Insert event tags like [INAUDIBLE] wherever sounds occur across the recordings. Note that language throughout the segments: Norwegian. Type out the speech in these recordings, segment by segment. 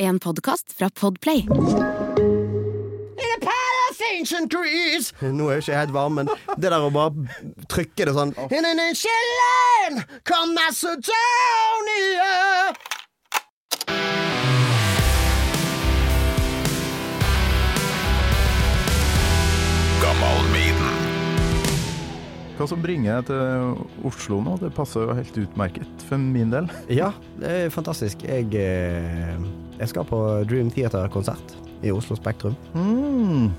En podkast fra Podplay. In a palace ancient trees Nå er jo ikke jeg helt varm, men det der å bare trykke det sånn In an ancient land Come Macedonia Hva som bringer deg til Oslo nå? Det passer jo helt utmerket for min del. Ja, det er fantastisk Jeg, eh, jeg skal på Dream Theater-konsert I Oslo Spektrum Mm.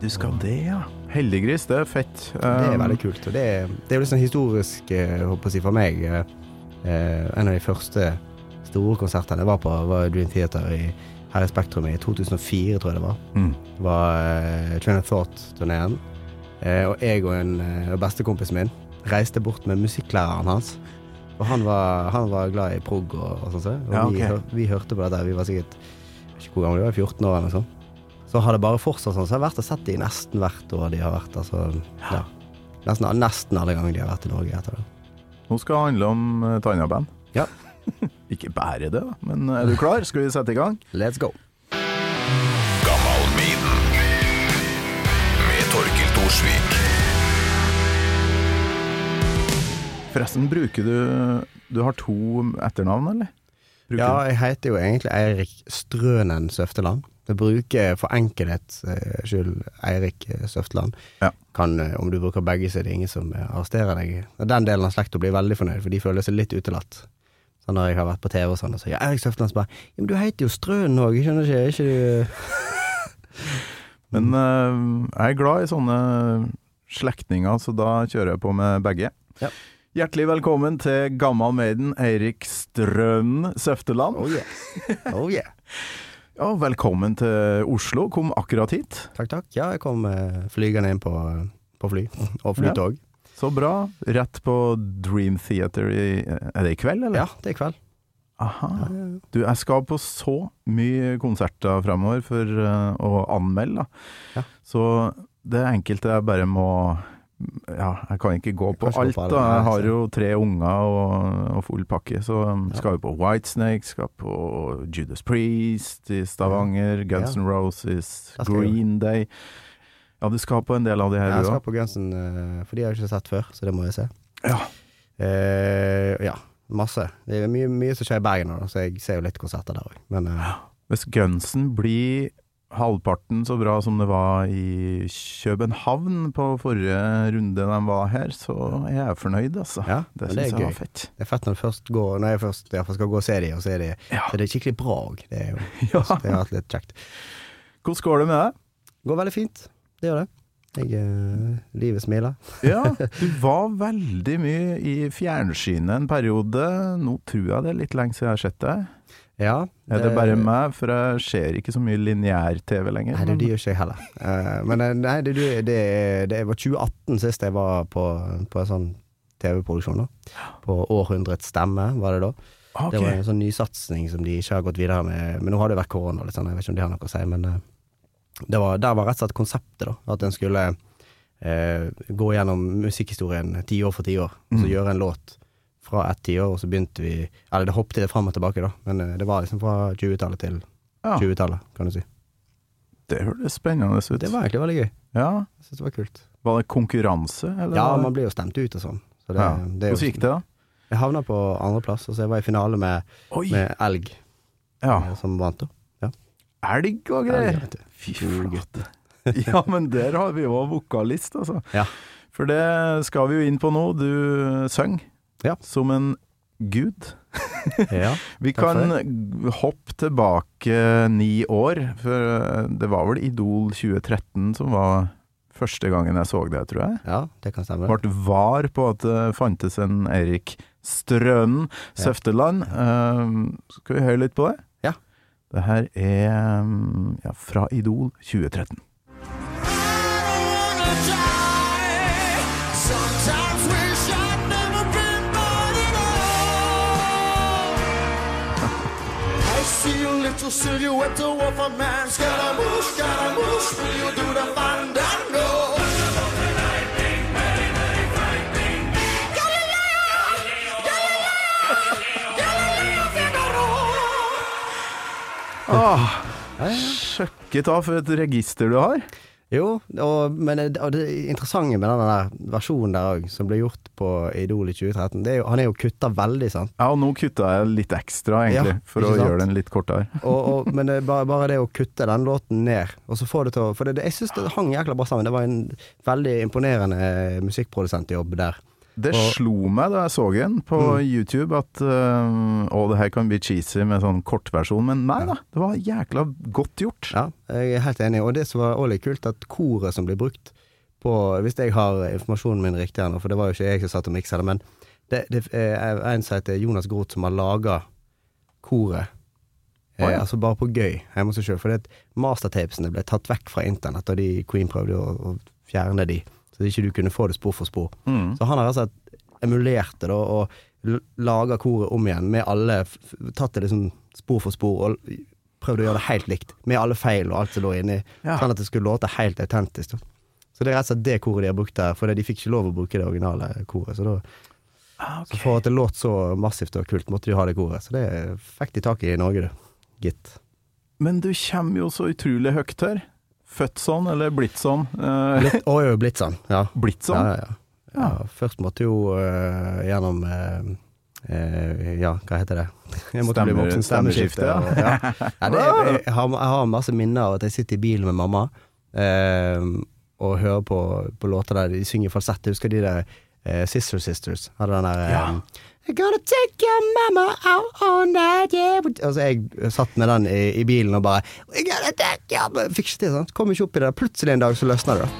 Du skal det, ja. Heldiggris, det er fett. Det er Um, veldig kult Og det, det er jo sånn historisk eh, Håper jeg for meg eh, eh, En av de første store konsertene Jeg var på var Dream Theater i, her i Spektrum i 2004 tror jeg det var Mm. Det var eh, Train of Thought-turneen. Eh, og jeg og en uh, bestekompisen min reiste bort med musikklæreren hans. Og han var, han var glad i prog og, og sånn. Og Ja, vi, hør, vi hørte på dette. Vi var sikkert ikke hvor gamle vi var, 14 år eller noe sånt. Så har det bare fortsatt sånn. Så jeg har vært og sett de nesten hvert år de har vært. Altså, ja. Nesten, nesten alle ganger de har vært i Norge etter det. Nå skal det handle om uh, Tanja-band. Ja. [LAUGHS] Ikke bare det. Men er du klar? Skal vi sette i gang? Let's go. Gammal miden med Torkil Thorsvik. Forresten, bruker du Du har to etternavn, eller? Bruker Ja, jeg heter jo egentlig Eirik Strønen Søfteland. Jeg bruker for enkelhets eh, skyld Eirik eh, Søfteland. Ja. Kan, eh, om du bruker begge, så er det ingen som arresterer deg. Den delen av slekta blir veldig fornøyd, for de føler seg litt utelatt. Så når jeg har vært på TV og sånn, og så ja, Eirik Søfteland bare Ja, men du heter jo Strønen òg, skjønner ikke? Er ikke du [LAUGHS] Men eh, jeg er glad i sånne slektninger, så da kjører jeg på med begge. Ja. Hjertelig velkommen til Gammal Maiden, Eirik Strøm Søfteland. Oh yeah. Oh yeah. [LAUGHS] Ja, velkommen til Oslo. Kom akkurat hit. Takk, takk. Ja, jeg kom eh, flygende inn på, på fly. [LAUGHS] Og flytog. Så bra. Rett på Dream Theater i Er det i kveld, eller? Ja, det er i kveld. Aha. Du, jeg skal på så mye konserter fremover for uh, å anmelde, da. Ja. Så det enkelte jeg bare må Ja, jeg kan ikke gå på alt, da. Jeg har jo tre unger og, og full pakke, så um, Ja. skal vi på Whitesnake, skal på Judas Priest i Stavanger, Guns Ja. N' Roses, jeg Green Day. Ja, du skal på en del av de her, Jeg du skal på Gunsen, eh, for de har jeg ikke sett før, så det må jeg se. Ja. Eh, ja, masse. Det er mye, mye som skjer i Bergen nå, så jeg ser jo litt konserter der òg. Men eh, Hvis Gunsen blir halvparten så bra som det var i København på forrige runde de var her, så er jeg fornøyd, altså. ja, Det syns er jeg var fett. Det er fett når, det først går, når jeg først jeg skal gå og se de, og så er de, Ja. så er det skikkelig bra òg. Det er jo [LAUGHS] Ja. det har vært litt kjekt. Hvordan går det med deg? Går veldig fint. Det gjør det. Jeg, eh, livet smiler. Ja, du [LAUGHS] var veldig mye i fjernsynet en periode. Nå tror jeg det er litt lenge siden jeg har sett deg. Ja. Er det bare meg, for jeg ser ikke så mye lineær-TV lenger. Nei, det, det gjør ikke jeg heller. Uh, men eh, nei, det, det, det, det var 2018 sist jeg var på, på en sånn TV-produksjon. da På Århundrets stemme, var det da. Okay. Det var en sånn nysatsing som de ikke har gått videre med. Men nå har det vært korona, litt sånn, jeg vet ikke om det har noe å si. Men eh, det var, der var rett og slett konseptet, da. At en skulle uh, gå gjennom musikkhistorien tiår for tiår, og så Mm. gjøre en låt fra ett tiår, og så begynte vi Eller det hoppet litt fram og tilbake, da. Men eh, det var liksom fra 20-tallet til Ja, 20-tallet, kan du si. det hørtes spennende ut. Det var egentlig veldig gøy. Ja, Jeg synes det var kult. Var det konkurranse, eller? Ja, man blir jo stemt ut og sånn. Så det, ja. det Hvordan gikk det, da? Jeg havna på andreplass, og så jeg var i finale med, med Elg, Ja. eh, som vant, da. Elg og greier. Fy flate. Ja, men der har vi jo vokalist, altså. Ja. For det skal vi jo inn på nå. Du synger Ja. som en gud. [LAUGHS] Ja. [LAUGHS] Vi kan hoppe tilbake ni år, for det var vel Idol 2013 som var første gangen jeg så det, tror jeg. ja, det kan stemme. Ble var på at det fantes en Erik Strønen Ja. Søfteland. Eh, skal vi høre litt på det? Ja. Det her er um, ja, fra Idol 2013. little silhouette of a man. Scaramouche, Scaramouche, will you do the fandango? Ja. Sjøkket av for et register du har. Jo, og, men det, og det interessante med den der versjonen der òg, som ble gjort på Idol i 2013, det er jo, han er jo kutta veldig, sant. Ja, og nå kutta jeg litt ekstra, egentlig, Ja, for å sant? gjøre den litt kortere. [LAUGHS] Og, og, men det bare, bare det å kutte den låten ned, og så få det til å For det, det, jeg syns det hang jækla bra sammen. Det var en veldig imponerende musikkprodusentjobb der. Det Og- slo meg da jeg så den på Mm. YouTube at uh, å, det her kan bli cheesy med sånn kortversjon, men nei da, det var jækla godt gjort. Ja, jeg er helt enig. Og det som var også litt kult, at koret som blir brukt på Hvis jeg har informasjonen min riktig her nå, for det var jo ikke jeg som satt og miksa det, men det, det er en som heter Jonas Groth som har laga koret. Eh, altså bare på gøy hjemme hos seg sjøl. For mastertapesene ble tatt vekk fra internett og de Queen prøvde å, å fjerne de, så ikke du kunne få det spor for spor. Mm. Så han har altså emulert det da, og l- laga koret om igjen med alle Tatt det liksom spor for spor og prøvd å gjøre det helt likt, med alle feil og alt som lå inni, Ja. sånn at det skulle låte helt autentisk. Så det er rett og slett det koret de har brukt der, for de fikk ikke lov å bruke det originale koret. Så da Ah, så for at det låt så massivt og kult, måtte de ha det koret. Så det fikk de tak i i Norge, det. Gitt. Men du kommer jo så utrolig høyt her. Født sånn, eller blitt sånn? Eh, Blitt, å jo blitt sånn, ja. blitt sånn? Ja, ja, ja. ja. Først måtte jo uh, gjennom uh, Ja, hva heter det? Jeg måtte bli voksen stemmeskifte. stemmeskifte, ja. ja. Ja, jeg, har, jeg har masse minner av at jeg sitter i bilen med mamma øh, og hører på, på låter der de synger falsett. Jeg husker de der øh, Sister Sisters. Hadde den der Ja. Gonna take your mama out on that yeah. Altså Jeg satt med den i, i bilen og bare gonna take your mama Fikk ikke til, sant. Kom ikke opp i det. Plutselig en dag så løsna det.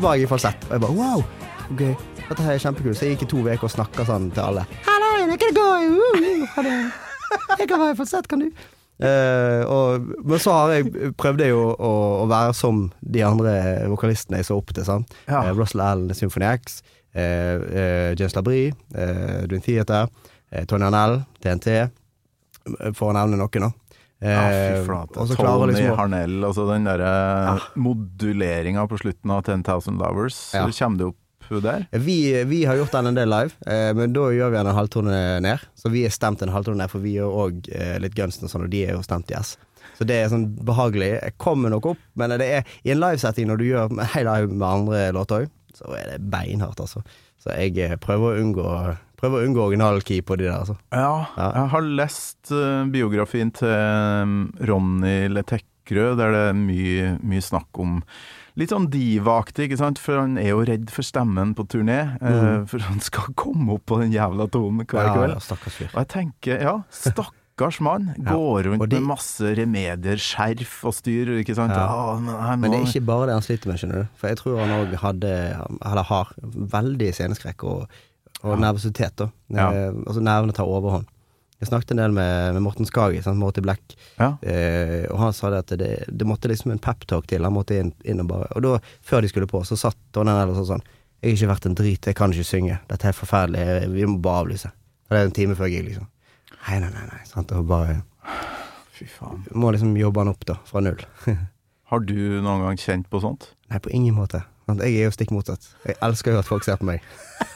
da var jeg i falsett, og jeg bare wow, ok, dette her er kjempekult. Så jeg gikk i to uker og snakka sånn til alle. Hallo, jeg kan gå uh. Jeg kan være i falsett, kan du? Eh, og, men så har jeg prøvde jeg jo å, å være som de andre vokalistene jeg så opp til. Sant? Ja. Uh, Russell Allen, Symphony X, uh, James Labrie, Dream Theater, Tony Arnell, TNT, for å nevne noen, da. Ja, fy flate. Tony liksom Harnell, altså den derre moduleringa på slutten av 10,000 Lovers. Ja. Så kommer det opp der. Vi, vi har gjort den en del live, eh, men da gjør vi den en halvtone ned. Så vi er stemt en halvtone ned, for vi gjør òg eh, litt Gunsten og sånn, og de er jo stemt i S. Så det er sånn behagelig. Jeg kommer nok opp, men det er i en livesetting når du gjør [LAUGHS] hele hel live med andre låter òg, så er det beinhardt, altså. Så jeg eh, prøver å unngå Prøver å unngå original-key på de der, altså. Ja, Ja. jeg har lest uh, biografien til um, Ronny Letekkerød, der det er mye, mye snakk om Litt sånn divaaktig, ikke sant, for han er jo redd for stemmen på turné. eh, for han skal komme opp på den jævla tonen hver Ja, kveld. ja, stakkars fyr. Og jeg tenker, ja, stakkars mann. [LAUGHS] Ja. Går rundt de- med masse remedier, skjerf og styr, ikke sant. Ja. Ja, men, må... Men det er ikke bare det han sliter med, skjønner du. For jeg tror han òg hadde, eller har, veldig sceneskrekk og, og nervøsitet, da. Eh, altså nervene tar overhånd. Jeg snakket en del med, med Morten Skagi, sant? Morty Black, Ja. eh, og han sa det at det, det måtte liksom en peptalk til. Han måtte inn, inn og bare Og da, før de skulle på, så satt Tony Nell og sa sånn Jeg har ikke vært en drit, jeg kan ikke synge. Dette er forferdelig, jeg- vi må bare avlyse. Og det er en time før gig, liksom. Nei, nei, nei. nei sant? Og bare [SIGHS] Fy faen. Må liksom jobbe han opp, da. Fra null. [LAUGHS] Har du noen gang kjent på sånt? Nei, på ingen måte. Jeg er jo stikk motsatt. Jeg elsker jo at folk ser på meg.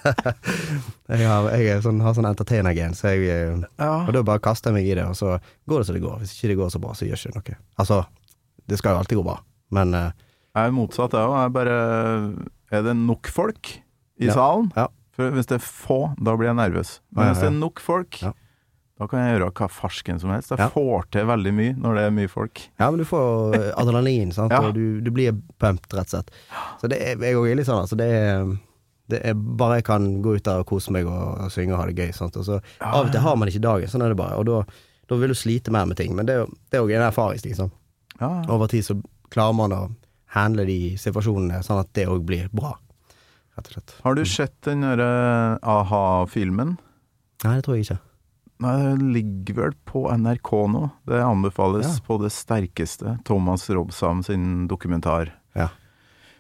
[LAUGHS] jeg har, jeg er sånn, har sånn entertainer-gen, så jeg eh, Og da bare kaster jeg meg i det, og så går det som det går. Hvis ikke det går så bra, så gjør ikke det noe. Altså, det skal jo alltid gå bra, men uh, Jeg er motsatt, jeg òg. Bare Er det nok folk i Ja. salen? Ja. For hvis det er få, da blir jeg nervøs. Men Ja, ja, hvis det er nok folk, Ja. Da kan jeg gjøre hva farsken som helst. Jeg Ja. får til veldig mye når det er mye folk. Ja, men du får eh, adrenalin, sant, Ja. og du, du blir pumped, rett og slett. Så det er, jeg òg er litt sånn, altså. Det er, det er bare jeg kan gå ut der og kose meg og, og synge og ha det gøy. Sant? Og så Av og til har man ikke dagen, sånn er det bare. Og da, da vil du slite mer med ting. Men det er jo en erfaringsstig. Sånn. Ja. Over tid så klarer man å handle de situasjonene sånn at det òg blir bra, rett og slett. Har du sett den derre a-ha-filmen? Nei, det tror jeg ikke. Nei, det ligger vel på NRK nå. Det anbefales Ja. på det sterkeste. Thomas Robsam sin dokumentar. Ja.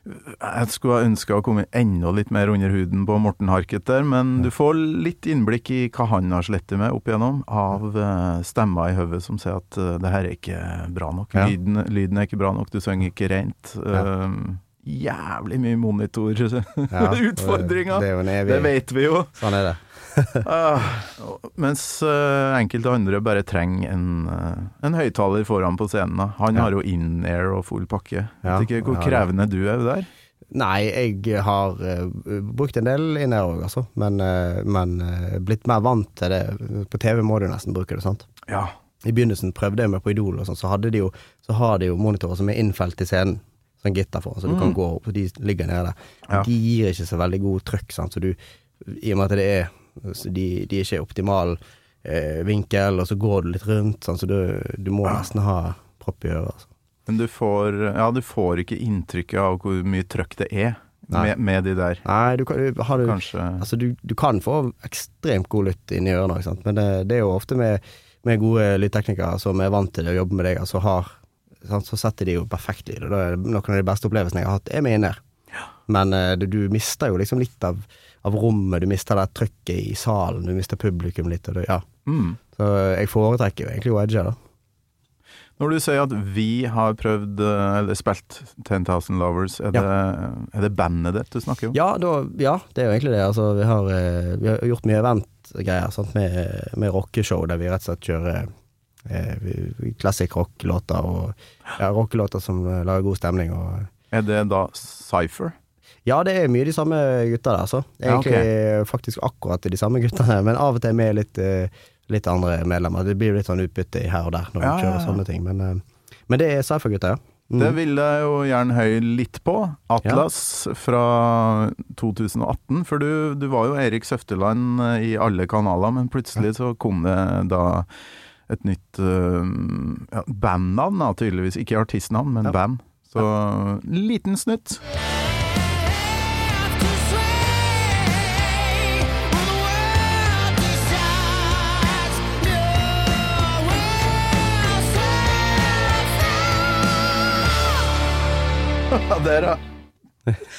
Jeg skulle ønska å komme enda litt mer under huden på Morten Harket der, men du får litt innblikk i hva han har slettet med opp igjennom, av eh, stemmer i hodet som sier at eh, det her er ikke bra nok. Ja. Lyden, lyden er ikke bra nok, du synger ikke rent. Eh, jævlig mye Ja, [LAUGHS] monitorutfordringer. Det er Det vet vi jo. Sånn er det. Ah, mens uh, enkelte andre bare trenger en, uh, en høyttaler foran på scenen. Da. Han Ja. har jo in-air og full pakke. Ja, Vet ikke hvor krevende du er der. Nei, jeg har eh, brukt en del in-air òg, altså. Men, men blitt mer vant til det. På TV må du nesten bruke det, sant. Ja. I begynnelsen prøvde jeg meg på Idol, og sånn, så, hadde de jo, så har de jo monitorer som er innfelt i scenen. Sånn gitter foran, så du kan gå opp, og de ligger nede. Ja. De gir ikke så veldig god trøkk, sant. Så du, i og med at det er de, de er ikke i optimal eh, vinkel, og så går du litt rundt, sånn, så du, du må nesten ha propp i øret. Altså. Men du får, ja, du får ikke inntrykket av hvor mye trøkk det er med, med de der. Nei, du kan, du, har du, Altså, du, du kan få ekstremt god lytt inni ørene, men det, det er jo ofte med, med gode lydteknikere som er vant til å jobbe med deg, altså har sant? Så setter de jo perfekt lyd, og da er noen av de beste opplevelsene jeg har hatt, er med inn her. Men eh, du, du mister jo liksom litt av, av rommet, du mister det trykket i salen, du mister publikum litt, og du ja. mm. Så jeg foretrekker jo egentlig da. Når du sier at vi har prøvd, eh, eller spilt 10,000 Lovers, er, det, er det bandet ditt du snakker om? Ja, da, ja, det er jo egentlig det. Altså, vi, har, eh, vi har gjort mye eventgreier sant? med, med rockeshow, der vi rett og slett kjører eh, classic rock-låter og ja, rockelåter som eh, lager god stemning. Og, Er det da Cypher? Ja, det er mye de samme gutta der, altså. Ja, okay. Egentlig faktisk akkurat de samme guttene, men av og til med litt, eh, litt andre medlemmer. Det blir litt sånn utbytte her og der når Ja, vi kjører ja. sånne ting. Men, eh, men det er Cypher-gutta, ja. Mm. Det vil jeg jo gjerne høye litt på. Atlas fra 2018. For du, du var jo Erik Søfteland eh, i alle kanaler, men plutselig så kom det da et nytt uh, ja, bandnavn, da, tydeligvis. Ikke artistnavn, men band. Så liten snutt. Der, ja.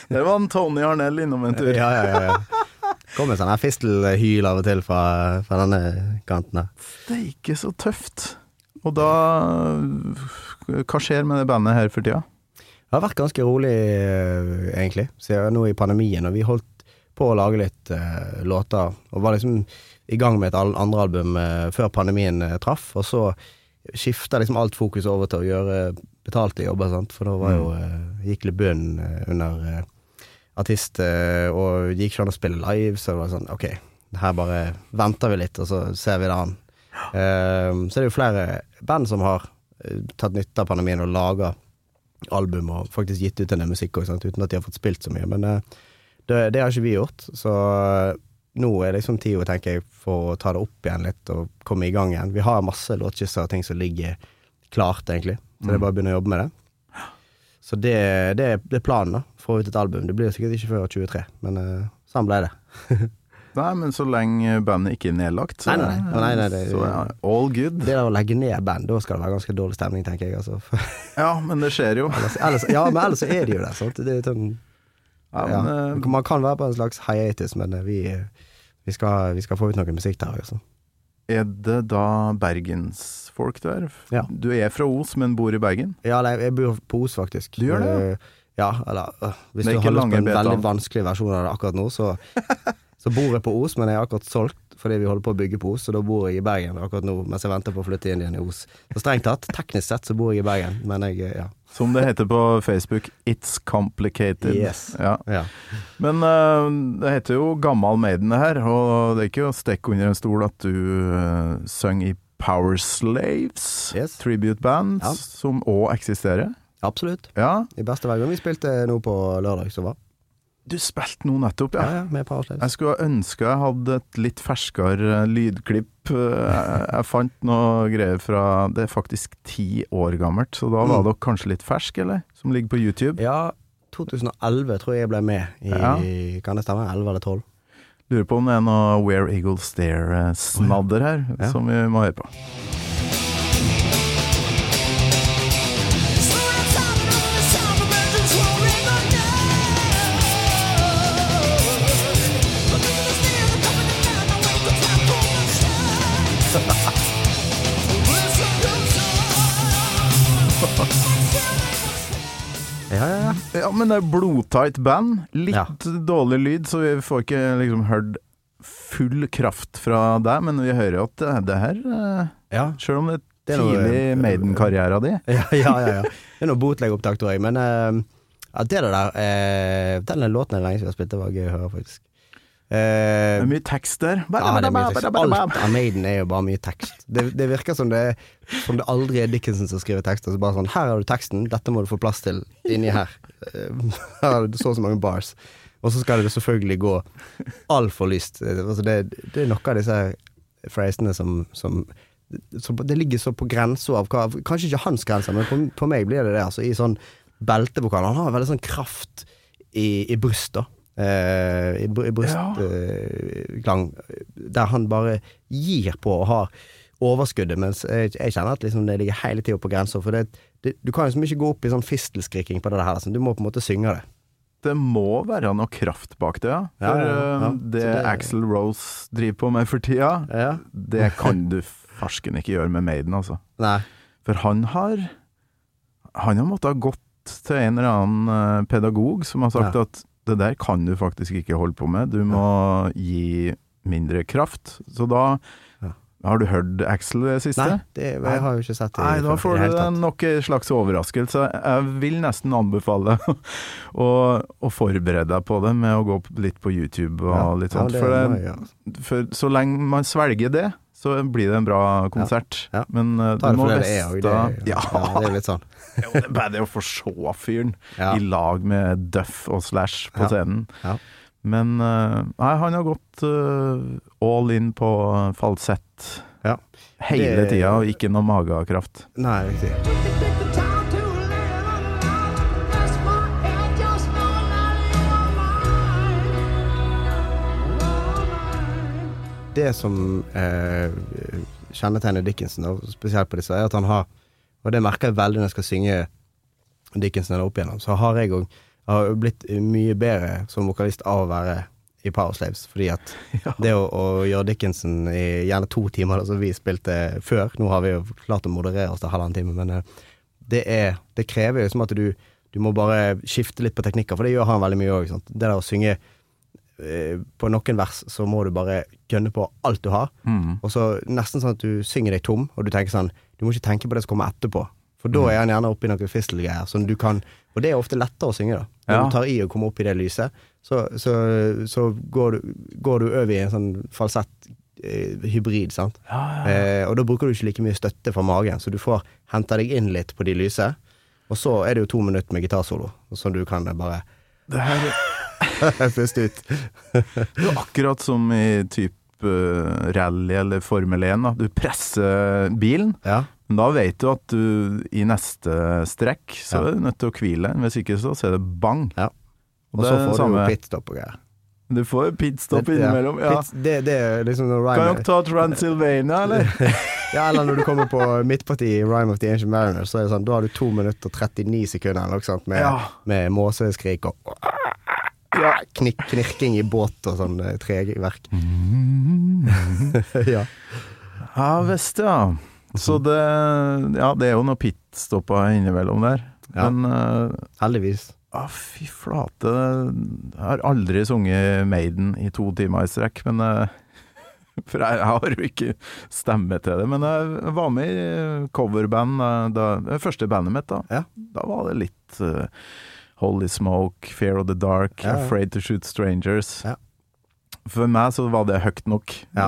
Der var en Tony Arnell innom en tur. Ja, ja, ja, Kom Kommer sånn fistelhyl av og til fra, fra denne kanten her. Det er ikke så tøft. Og da Hva skjer med det bandet her for tida? Det har vært ganske rolig, egentlig, siden nå i pandemien. Og vi holdt på å lage litt uh, låter, og var liksom i gang med et andre album uh, før pandemien uh, traff. Og så skifta liksom alt fokus over til å gjøre betalte jobber, sant. For da var jo eh, gikk litt bunn eh, under eh, artist, og det gikk ikke an å spille live, så det var sånn ok, her bare venter vi litt, og så ser vi det an. Eh, så det er jo flere band som har tatt nytte av pandemien og laga album og faktisk gitt ut en del musikk også, sant, uten at de har fått spilt så mye. Men det, det har ikke vi gjort, så nå er liksom tida, tenker jeg, for å ta det opp igjen litt og komme i gang igjen. Vi har masse låtskisser og ting som ligger klart, egentlig, så det er bare å begynne å jobbe med det. Så det, det, det er planen, da. Få ut et album. Det blir sikkert ikke før 23, men eh, sånn ble det. [LAUGHS] Nei, men så lenge bandet ikke er nedlagt, så, Nei, nei, nei. Nei, det- så ja, all good. Det å legge ned band, da skal det være ganske dårlig stemning, tenker jeg. Altså. [LAUGHS] Ja, men det skjer jo. ellers, ellers, ja, men ellers er det jo det. Sant? det er sånn, Ja, ja. men, eh, Man kan være på en slags hiatus, men eh, vi, vi, skal, vi skal få ut noe musikk der. Altså. Er det da bergensfolk er? Ja. Du er fra Os, men bor i Bergen? Ja, nei, jeg bor på Os, faktisk. Du gjør det, ja? Eh, eller øh, Hvis du holder har på en beta. veldig vanskelig versjon av det akkurat nå, så, [LAUGHS] så bor jeg på Os, men jeg er akkurat solgt fordi vi holder på å bygge på Os, så da bor jeg i Bergen akkurat nå mens jeg venter på å flytte inn igjen i Os. Så strengt tatt, teknisk sett, så bor jeg i Bergen, men jeg eh, ja. Som det heter på Facebook, It's Complicated. Yes. Ja. ja. Men uh, det heter jo Gammal Maiden her, og det er ikke å stikke under en stol at du uh, synger i Power Slaves, Yes. tribute band, Ja. som òg eksisterer. Absolutt. Ja, I beste velgående. Vi spilte nå på lørdag som var. Du spilte nå nettopp, Ja, ja. ja, med Power Slaves. Jeg skulle ønske jeg hadde et litt ferskere eh, lydklipp. Eh, Jeg, jeg fant noe greier fra Det er faktisk ti år gammelt, så da var Mm. dere kanskje litt fersk, eller? Som ligger på YouTube. Ja, 2011 tror jeg jeg ble med i Ja. Kan det stemme? 11 eller 12? Lurer på om det er noe Where Eagles Stare-snadder her, Ja. som vi må høre på. Ja, ja, ja. Ja, men det er blodtight band. Litt Ja. dårlig lyd, så vi får ikke liksom hørt full kraft fra deg, men vi hører jo at det, det her eh, Ja, Selv om det Det er er noe- tidlig Maiden-karriera di. [LAUGHS] ja, ja, ja, ja. Det er noe bootleg-opptak, tror jeg. Men eh, ja, det der eh, Den låten er lenge siden jeg har spilt, det var gøy å høre, faktisk. Det Eh, er mye tekst der. ja, det er mye tekst. Alt av Maiden er jo bare mye tekst. Det, det virker som det, som det aldri er Dickinson som skriver tekster. Så bare sånn Her har du teksten, dette må du få plass til inni her. Eh, [LAUGHS] Her har du så og så mange bars. Og så skal det selvfølgelig gå altfor lyst. Altså det, det er noe av disse phrasene som, som som Det ligger så på grensa av hva Kanskje ikke hans grenser, men på, på meg blir det det. Altså, I sånn beltevokal. Han har veldig sånn kraft i, i bryst, da. Eh, I, brystklang, ja. der han bare gir på og har overskuddet, mens jeg, jeg kjenner at liksom det ligger hele tida på grensa. For det, det, du kan liksom ikke gå opp i sånn fistelskriking på det der. liksom. Du må på en måte synge det. Det må være noe kraft bak det, ja. For ja, ja. eh, det det- Axel Rose driver på med for tida, Ja. det kan du farsken ikke gjøre med Maiden, altså. Nei. For han har Han har måttet ha gått til en eller annen eh, pedagog som har sagt at det der kan du faktisk ikke holde på med, du må gi mindre kraft. Så da Ja. Har du hørt Axel det siste? Nei, det, jeg har jo ikke sett det Nei, da får du nok en slags overraskelse. Jeg vil nesten anbefale [LAUGHS] å, å forberede deg på det med å gå litt på YouTube og litt sånt. det for, det, for så lenge man svelger det, så blir det en bra konsert. Ja. Men uh, du må vite Ja, ja, det er litt sånn. Jo, det er bare det å få se fyren Ja. i lag med Duff og Slash på scenen. Ja. Men uh, nei, han har gått uh, all in på falsett Ja. hele Det- tida, og ikke noe magekraft. Nei, riktig. Det som eh, kjennetegner Dickinson, og spesielt på disse, er at han har Og det merker jeg veldig når jeg skal synge Dickinson opp igjennom, så har jeg òg blitt mye bedre som vokalist av å være i Powerslaves, fordi at [LAUGHS] det å, å gjøre Dickinson i gjerne to timer, som vi spilte før Nå har vi jo klart å moderere oss til halvannen time, men eh, det er Det krever jo som at du Du må bare skifte litt på teknikker, for det gjør han veldig mye òg. Det der å synge eh, på noen vers, så må du bare gønne på alt du har. Mm. Og så nesten sånn at du synger deg tom, og du tenker sånn Du må ikke tenke på det som kommer etterpå. For Mm. da er han gjerne oppi noen fistelgreier som du kan Og det er ofte lettere å synge, da. Når Ja. du tar i og kommer opp i det lyset, så, så, så går, du, går du over i en sånn falsett eh, hybrid, sant. Eh, og da bruker du ikke like mye støtte fra magen, så du får henta deg inn litt på de lyse. Og så er det jo to minutter med gitarsolo, som du kan bare Det her [LAUGHS] puste ut. Det er akkurat som i type rally eller Formel 1. Da. Du presser bilen, Ja. men da vet du at du i neste strekk så Ja. er du nødt til å hvile. Hvis ikke så er det bang. Ja. Og Og så får du samme- pitstop og greier. Du får pitstop Det- innimellom. Ja. Pit, det, det er liksom når Kan Rhyme dere ta Transylvania, eller? [LAUGHS] Ja, eller når du kommer på midtpartiet i Rhyme of the Ancient Mariner, så er det sånn, da har du to minutter og 39 sekunder eller noe sånt med, Ja. med måseskrik og knikk, knirking i båt og sånn eh, treverk. [LAUGHS] ja. Ja visst, ja. Så det Ja, det er jo noe pitstoppa innimellom der. Ja. Men uh, Heldigvis. Ja, fy flate. Jeg har aldri sunget Maiden i to timer i strekk, men uh, [LAUGHS] For jeg, jeg har jo ikke stemme til det. Men jeg var med i coverband det første bandet mitt, da. Ja. Da var det litt eh, Holy Smoke, Fear of the Dark, Ja, ja. Afraid to Shoot Strangers. Ja. For meg så var det høyt nok. Ja.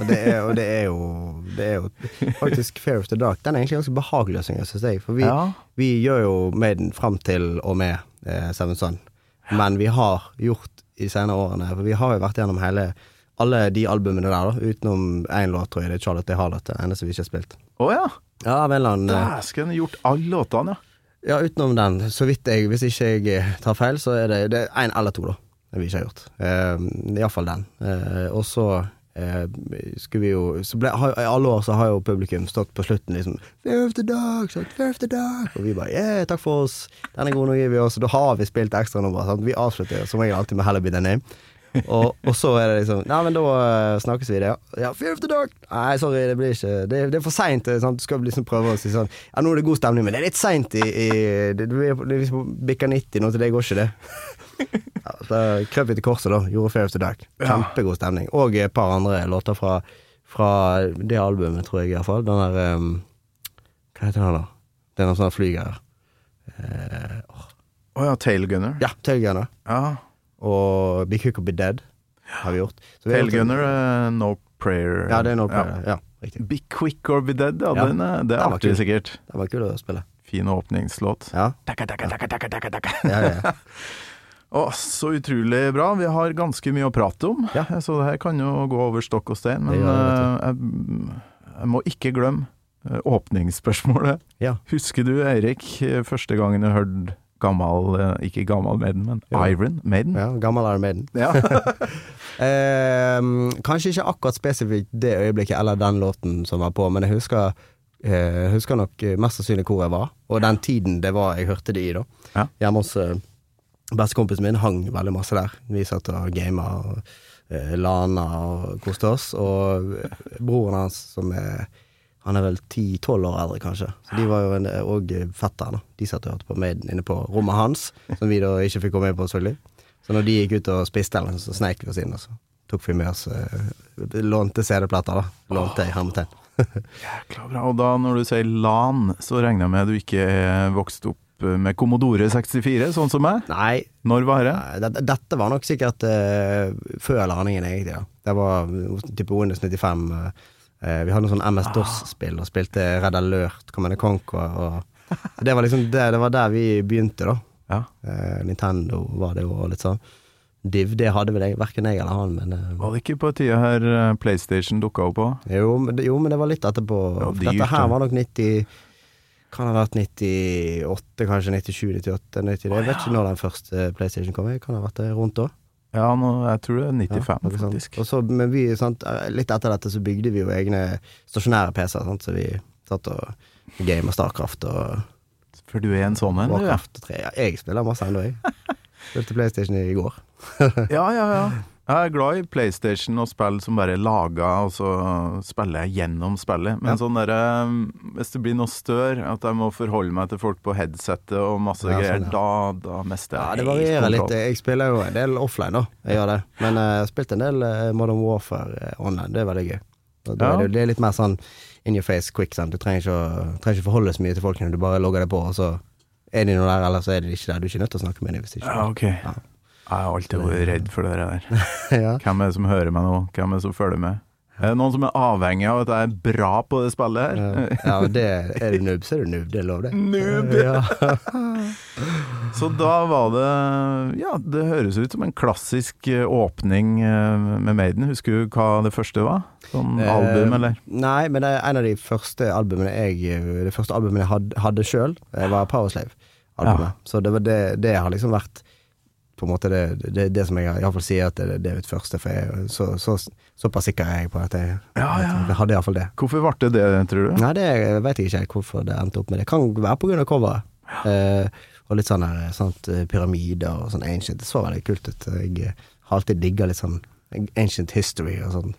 Og det er, og det er jo Det er jo faktisk Fair of the Dark. Den er egentlig ganske behagelig å synge, syns jeg. For vi, Ja. vi gjør jo Maiden fram til og med eh, Seven Son. Men vi har gjort i senere årene For vi har jo vært gjennom hele alle de albumene der, da. Utenom én låt, tror jeg. Det er Charlotte Harlot. det eneste vi ikke har spilt. Å ja! Ja, av en eller annen eh, Dæsken, gjort alle låtene, ja. Ja, utenom den. Så vidt jeg, hvis ikke jeg eh, tar feil, så er det det er én eller to, da. Det vi ikke har gjort. Uh, Iallfall den. Eh, og så eh, skulle vi jo så ble, har, I alle år så har jo publikum stått på slutten liksom Fair the Dog, sant? Fair the Dog. Og vi bare yeah, takk for oss. Den er god, nå gir vi oss. Da har vi spilt ekstranummer. Vi avslutter som regel alltid med Heller Be The Name. Og, og så er det liksom Nei, men da eh, snakkes vi, det. Ja, Fear of the Dark! Nei, sorry, det blir ikke Det, det er for seint. Du skal liksom prøve å si sånn Ja, nå er det god stemning, men det er litt seint i, i det, det er liksom bikker 90 nå, til det går ikke, det. [LAUGHS] Ja, så krøp vi til korset, da. Gjorde Fear of the Dark. Kjempegod stemning. Og et par andre låter fra, fra det albumet, tror jeg iallfall. Den der um, Hva heter den, da? Det er noen sånne flygreier. uh, oh. oh, ja, Tailgunner. ja, Tailgunner. Ja. Og Quick or Be Dead har vi gjort. Så vi Tailgunner, eh, No Prayer. Ja, det er no prayer. Ja, riktig. Be Quick or Be Dead, ja, Ja. Den er, det er artig sikkert. Det var kult å spille. Fin åpningslåt. Ja, Takka, takka, takka, takka, takka, takka. ja, ja. ja. [LAUGHS] Å, så utrolig bra. Vi har ganske mye å prate om, Ja. [LAUGHS] så det her kan jo gå over stokk og stein. Men Det eh, jeg, jeg må ikke glemme eh, åpningsspørsmålet. Ja. Husker du, Eirik, eh, første gangen du hørte gammel eh, Ikke gammel Maiden, men jo. Iron Maiden? ja gammel Iron Maiden. Ja. [LAUGHS] [LAUGHS] Eh, kanskje ikke akkurat spesifikt det øyeblikket eller den låten som var på, men jeg husker, eh, husker nok mest sannsynlig hvor jeg var, og den tiden det var jeg hørte det i, da. Ja. Hjemme hos eh, bestekompisen min hang veldig masse der. Vi satt og gama og eh, lana og koste oss, og eh, broren hans som er han er vel 10-12 år eldre, kanskje. Så de var jo òg og fetteren. da. De satt og hørte på Maiden inne på rommet hans, som vi da ikke fikk komme inn på, selvfølgelig. Så når de gikk ut og spiste, så sneik vi oss inn, og så tok vi med oss eh, Lånte CD-plater, da. Lånte i hermetegn. [LAUGHS] Jækla bra. Og da når du sier LAN, så regner jeg med du ikke er vokst opp eh, med Commodore 64, sånn som meg? Nei, Når var det? nei, dette, var nok sikkert uh, før landingen, egentlig. Ja. Det var eh, type Windows 95. eh, eh, vi hadde noe sånn MS-DOS-spill og spilte Red Alert, Command and Conquer og Det var liksom det, det var der vi begynte, da. Ja. Uh, Nintendo var det jo og litt sånn. Div, det hadde vel jeg, verken jeg eller han, men uh, Var det ikke på tida her eh, PlayStation dukka opp òg? jo, jo, men det var litt etterpå. Ja, dyrt, Dette her var nok 90 Kan ha vært 98, kanskje 97, 98, 90. Jeg vet ikke når den første PlayStation kom. Jeg kan ha vært det rundt da. Ja, nå, jeg tror det er 95, ja, faktisk. Så, men vi, sant, litt etter dette så bygde vi jo egne stasjonære PC-er, så vi satt og gama Starcraft og For du er en sånn en, du, ja. Warcraft 3. Ja, jeg spiller masse ennå, jeg. [LAUGHS] Spilte PlayStation i går. Ja, ja, ja. Jeg er glad i PlayStation og spill som bare er laga, og så spiller jeg gjennom spillet. Men Ja. sånn derre Hvis det blir noe stør, at jeg må forholde meg til folk på headsetet og masse Ja, greier, sånn, da, da mister Ja, jeg det varierer litt. Jeg spiller jo en del offline, da. Jeg gjør det. Men eh, jeg har spilt en del eh, Modern Warfare eh, online. Det er veldig gøy. Det, det er litt mer sånn in your face quick. Sant? Du trenger ikke, å, trenger ikke forholde så mye til folkene. Du bare logger deg på, og så er de nå der, eller så er de ikke der. Du er ikke nødt til å snakke med dem hvis ikke. Ja, ok. Ja. Jeg har alltid vært redd for det der. [LAUGHS] ja. Hvem er det som hører meg nå? Hvem er det som følger med? Er det noen som er avhengig av at jeg er bra på det spillet her? Ja, det er du noob, så er du noob. Det er lov, det. Noob! Så da var det Ja, det høres ut som en klassisk eh, åpning eh, med Maiden. Husker du hva det første var? Sånn album, eller? Eh, Nei, men det er en av de første albumene jeg Det første albumet jeg hadde, hadde sjøl, var Powerslave-albumet. Ja. Så det, var det, det har liksom vært på en måte det, det, det som jeg iallfall sier at det, det er mitt første, for jeg, så, så, såpass sikker er jeg på at jeg, Ja, ja. jeg hadde iallfall det. Hvorfor ble det det, tror du? Nei, det vet jeg ikke helt hvorfor det endte opp med det. Kan være av coveret. Eh, og litt sånn her, sånt eh, pyramider og sånn ancient. Det så veldig kult ut. Jeg eh, har alltid digga litt sånn ancient history og sånn.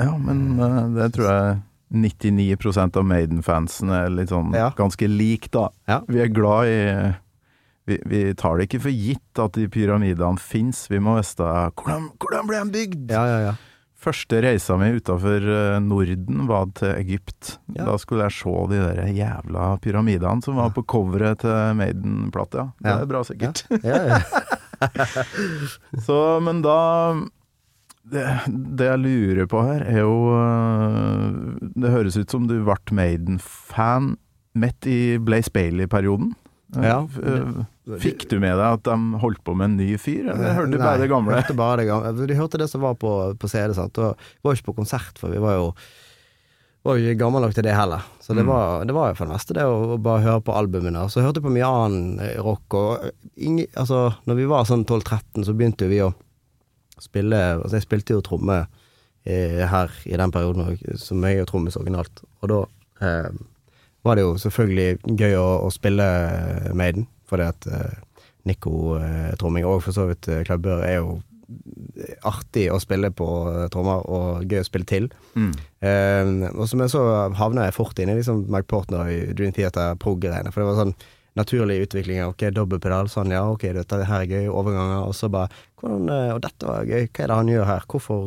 Ja, men eh, det tror jeg 99% av Maiden-fansen er litt sånn Ja. ganske lik, da. Ja. Vi er glad i vi, vi tar det ikke for gitt at de pyramidene fins, vi må vite hvordan, hvordan ble de bygd? Ja, ja, ja. Første reisa mi utafor Norden var til Egypt. Ja. Da skulle jeg se de der jævla pyramidene som var på coveret til Maiden-plata. Det Ja. er bra, sikkert. ja, ja. [LAUGHS] Så, men da det, det jeg lurer på her, er jo øh, Det høres ut som du ble Maiden-fan midt i Blaze Bailey-perioden. Ja. Øh, Fikk du med deg at de holdt på med en ny fyr, eller hørte du bare det gamle? Hørte bare det gamle. De hørte det som var på, på CD, sant. Og vi var jo ikke på konsert, for vi var jo var jo ikke gammel nok til det heller. Så det, Mm. var, det var jo for det meste det å, bare høre på albumene. Så hørte jeg på mye annen eh, rock, og ingen, altså, når vi var sånn 12-13, så begynte jo vi å spille Altså, jeg spilte jo tromme eh, her i den perioden, som jeg og trommis originalt. Og da eh, var det jo selvfølgelig gøy å, å spille Maiden, fordi at uh, Nico uh, tromming, og for så vidt uh, Clive Bør, er jo artig å spille på eh, trommer, og gøy å spille til. Mm. Uh, og så, men så havna jeg fort inn i liksom Mike Portner i Dream Theater prog-greiene, for det var sånn naturlig utvikling ok, dobbeltpedal, sånn ja, ok, dette her er gøy, overganger, og så bare hvordan, eh, Og dette var gøy, hva er det han gjør her, hvorfor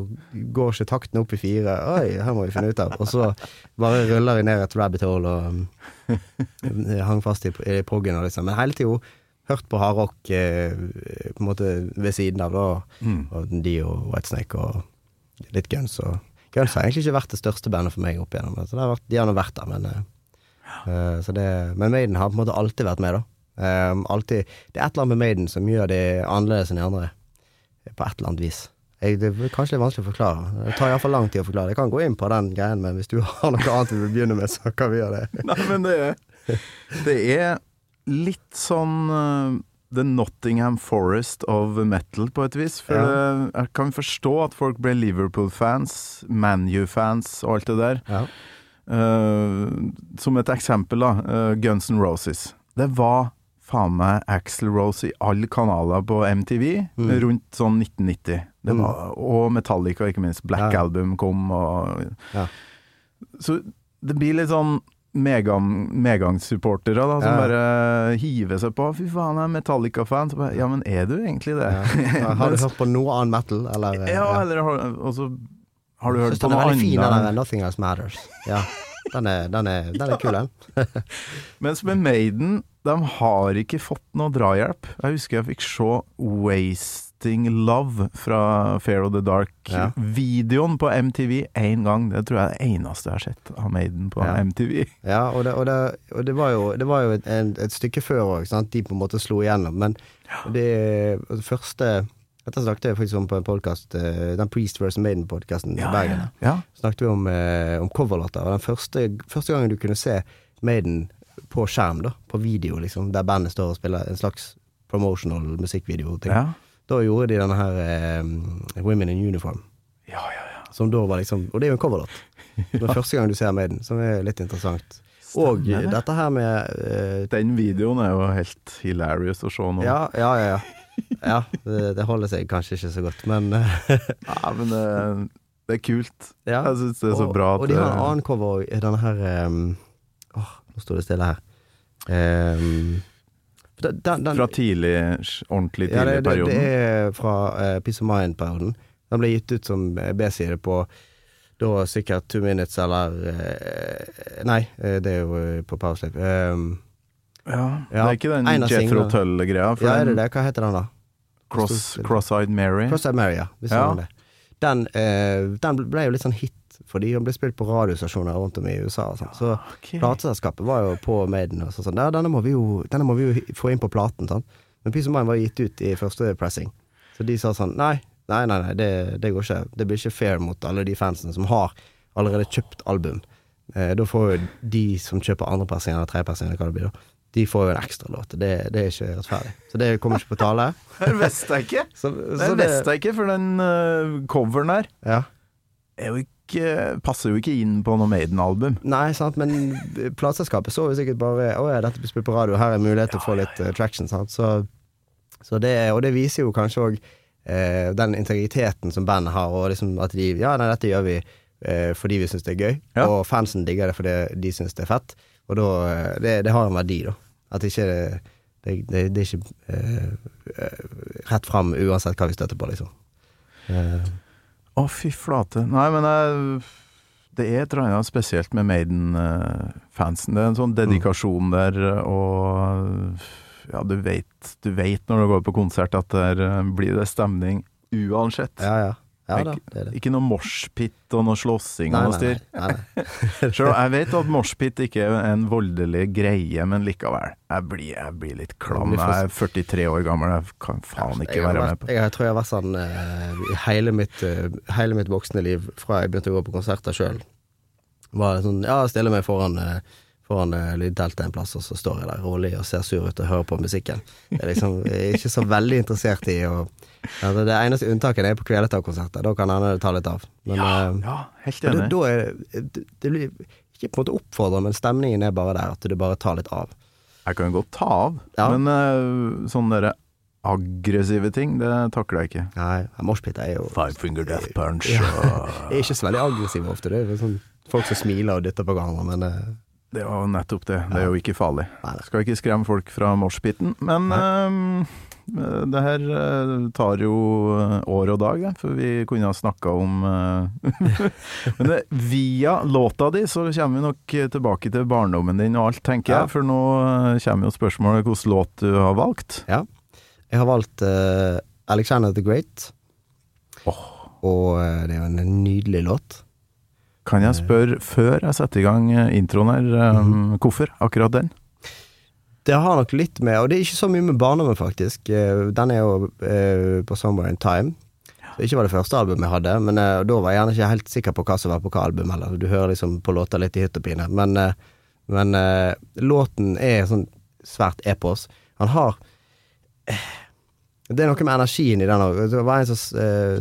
går ikke takten opp i fire, oi, her må vi finne ut av. Og så bare ruller vi ned et rabbit hole og um, hang fast i, i proggen og liksom. Men hele tida hørt på hardrock eh, på en måte ved siden av, da. Mm. Og de og Whitesnake og litt Guns og Guns har egentlig ikke vært det største bandet for meg opp igjennom. Så det har vært, de har nå vært der, men eh, så det, Men Maiden har på en måte alltid vært med, da. Um, alltid, det er et eller annet med Maiden som gjør de annerledes enn de andre. På et eller annet vis. Jeg, det er kanskje litt vanskelig å forklare. Det tar iallfall lang tid å forklare. Jeg kan gå inn på den greien, men hvis du [LAUGHS] har noe annet du vil begynne med, så kan vi gjøre det. Nei, men det er Det er litt sånn uh, The Nottingham Forest of metal, på et vis. For Ja. det, jeg kan forstå at folk ble Liverpool-fans, ManU-fans og alt det der. Ja. Eh, som et eksempel, da. eh, Guns N' Roses. Det var faen meg Axel Rose i alle kanaler på MTV Mm. rundt sånn 1990. Det Mm. var, og Metallica, ikke minst. Black Ja. Album kom og Ja. Så det blir litt sånn medgang, medgangssupportere da, som Ja. bare hiver seg på. Fy faen, jeg er Metallica-fan. Ja, men er du egentlig det? Har du [LAUGHS] hørt på noe annet metal, eller? ja, eller har, og så har du hørt Synes på den er noe veldig fin, den annet? Nothing Else Matters. Ja. Den er, den er, den er kul, den. [LAUGHS] Mens med Maiden, de har ikke fått noe drahjelp. Jeg husker jeg fikk se Wasting Love fra Fair of the Dark-videoen på MTV én gang. Det tror jeg er det eneste jeg har sett av Maiden på Ja. MTV. Ja, og det, og det, og det var jo, det var jo et, et stykke før òg, de på en måte slo igjennom. Men det, det første Dette snakket jeg faktisk om på en podkast, den Priest vs. Maiden-podkasten i Bergen. ja. Snakket vi om, eh, om coverlåter. Den første, første gangen du kunne se Maiden på skjerm, da, på video, liksom, der bandet står og spiller en slags promotional musikkvideo-ting, ja. da gjorde de denne her eh, Women in Uniform. Ja, ja, ja. Som da var liksom Og det er jo en coverlåt. [LAUGHS] Det er første gang du ser Maiden, som er litt interessant. Og Stemmer dette her med eh, Den videoen er jo helt hilarious å se nå. Ja, ja, ja. Ja. ja det, det holder seg kanskje ikke så godt, men eh, Ja, men det, det er kult. ja. Jeg syns det er så og, bra at Og de har en annen cover òg, denne her um, Åh, nå står det stille her. Um, den, den, Fra tidlig, ordentlig ja, tidlig det, det, perioden. det er fra uh, Peace of Mind-perioden. Den ble gitt ut som B-side på da sikkert Two Minutes eller uh, Nei, det er jo på Powerslip. Um, ja, det er ikke den Jethro. Tull-greia. ja, er det det? Hva heter den, da? Cross, Cross-Eyed Mary. Cross-Eyed Mary, ja. Hvis Ja. det. Den, eh, den ble jo litt sånn hit, fordi den ble spilt på radiostasjoner rundt om i USA. og sånn. Så okay. plateselskapet var jo på Maiden og så sånn. Ja, denne må vi jo, denne må vi jo få inn på platen, Sånn. Men Peace of Mind var gitt ut i første pressing. Så de sa sånn nei, nei, nei, nei det, det går ikke. Det blir ikke fair mot alle de fansene som har allerede kjøpt album. Eh, da får jo de som kjøper andrepressing eller tredjepressing, eller hva det blir da, de får jo en ekstra låt. Det, det er ikke rettferdig. Så det kommer ikke på tale. [LAUGHS] Det visste jeg ikke! Så, Det visste jeg ikke, for den uh, coveren der Ja. jo ikke, passer jo ikke inn på noe Maiden-album. Nei, sant, men plateselskapet så jo sikkert bare Å ja, dette blir spilt på radio, her er mulighet til å få litt uh, traction, sant. Så, så det, og det viser jo kanskje òg uh, den integriteten som bandet har, og liksom at de Ja, nei, dette gjør vi eh, fordi vi syns det er gøy, Ja. og fansen digger det fordi de syns det er fett. Og da eh, det, det har en verdi, da. At ikke det det, det, det er ikke eh, eh, rett fram uansett hva vi støtter på, liksom. Eh, Å, fy flate. Nei, men jeg, det er et eller annet spesielt med Maiden-fansen. Det er en sånn dedikasjon der, og ja, du vet, du vet når du går på konsert at der blir det stemning uansett. ja, ja. Ja da, det det. Ikke noe moshpit og noe slåssing Nei, og noe nei, styr. nei, nei. [LAUGHS] Selv, jeg vet at moshpit ikke er en voldelig greie, men likevel. Jeg blir, jeg blir litt klam. Jeg er 43 år gammel, jeg kan faen ikke være med på Jeg tror jeg har vært sånn uh, hele mitt, uh, hele mitt voksne liv, fra jeg begynte å gå på konserter sjøl. Var det sånn Ja, stille meg foran, uh, foran lydteltet en plass, og så står jeg der rolig og ser sur ut og hører på musikken. Jeg er liksom jeg er ikke så veldig interessert i å [LAUGHS] altså, Det eneste unntaket er på Kvelertak-konserter. Da kan hende det tar litt av. Men Ja, eh, ja, helt enig. da, da er det, det, blir ikke på en måte oppfordrende, men stemningen er bare der, at det bare tar litt av. Jeg kan godt ta av, Ja. men uh, sånne der aggressive ting, det takler jeg ikke. Nei, moshpit er jo Five finger death punch. Ja. og- [LAUGHS] Jeg er ikke så veldig aggressiv ofte. Det er sånn folk som smiler og dytter på hverandre, men uh, Det var nettopp det. Det er jo ikke farlig. Nei. Skal ikke skremme folk fra moshpiten. Men ehm, det her eh, tar jo eh, år og dag, for vi kunne ha snakka om eh, [LAUGHS] Men det, via låta di så kommer vi nok tilbake til barndommen din og alt, tenker Ja. jeg. For nå eh, kommer jo spørsmålet hvilken låt du har valgt. jeg har valgt uh, Alexander the Great. Oh. Og eh, det er jo en nydelig låt. Kan jeg spørre, før jeg setter i gang eh, introen her, um, mm -hmm. hvorfor akkurat den? Det har nok litt med Og det er ikke så mye med barndommen, faktisk. Eh, Den er jo eh, på Somewhere in Time. Så ikke var det første albumet jeg hadde, men eh, da var jeg gjerne ikke helt sikker på hva som var på hva album heller. Du hører liksom på låter litt i hytt og pine. Men, eh, men eh, låten er sånn svært epos. Han har eh, Det er noe med energien i den òg. Det var en som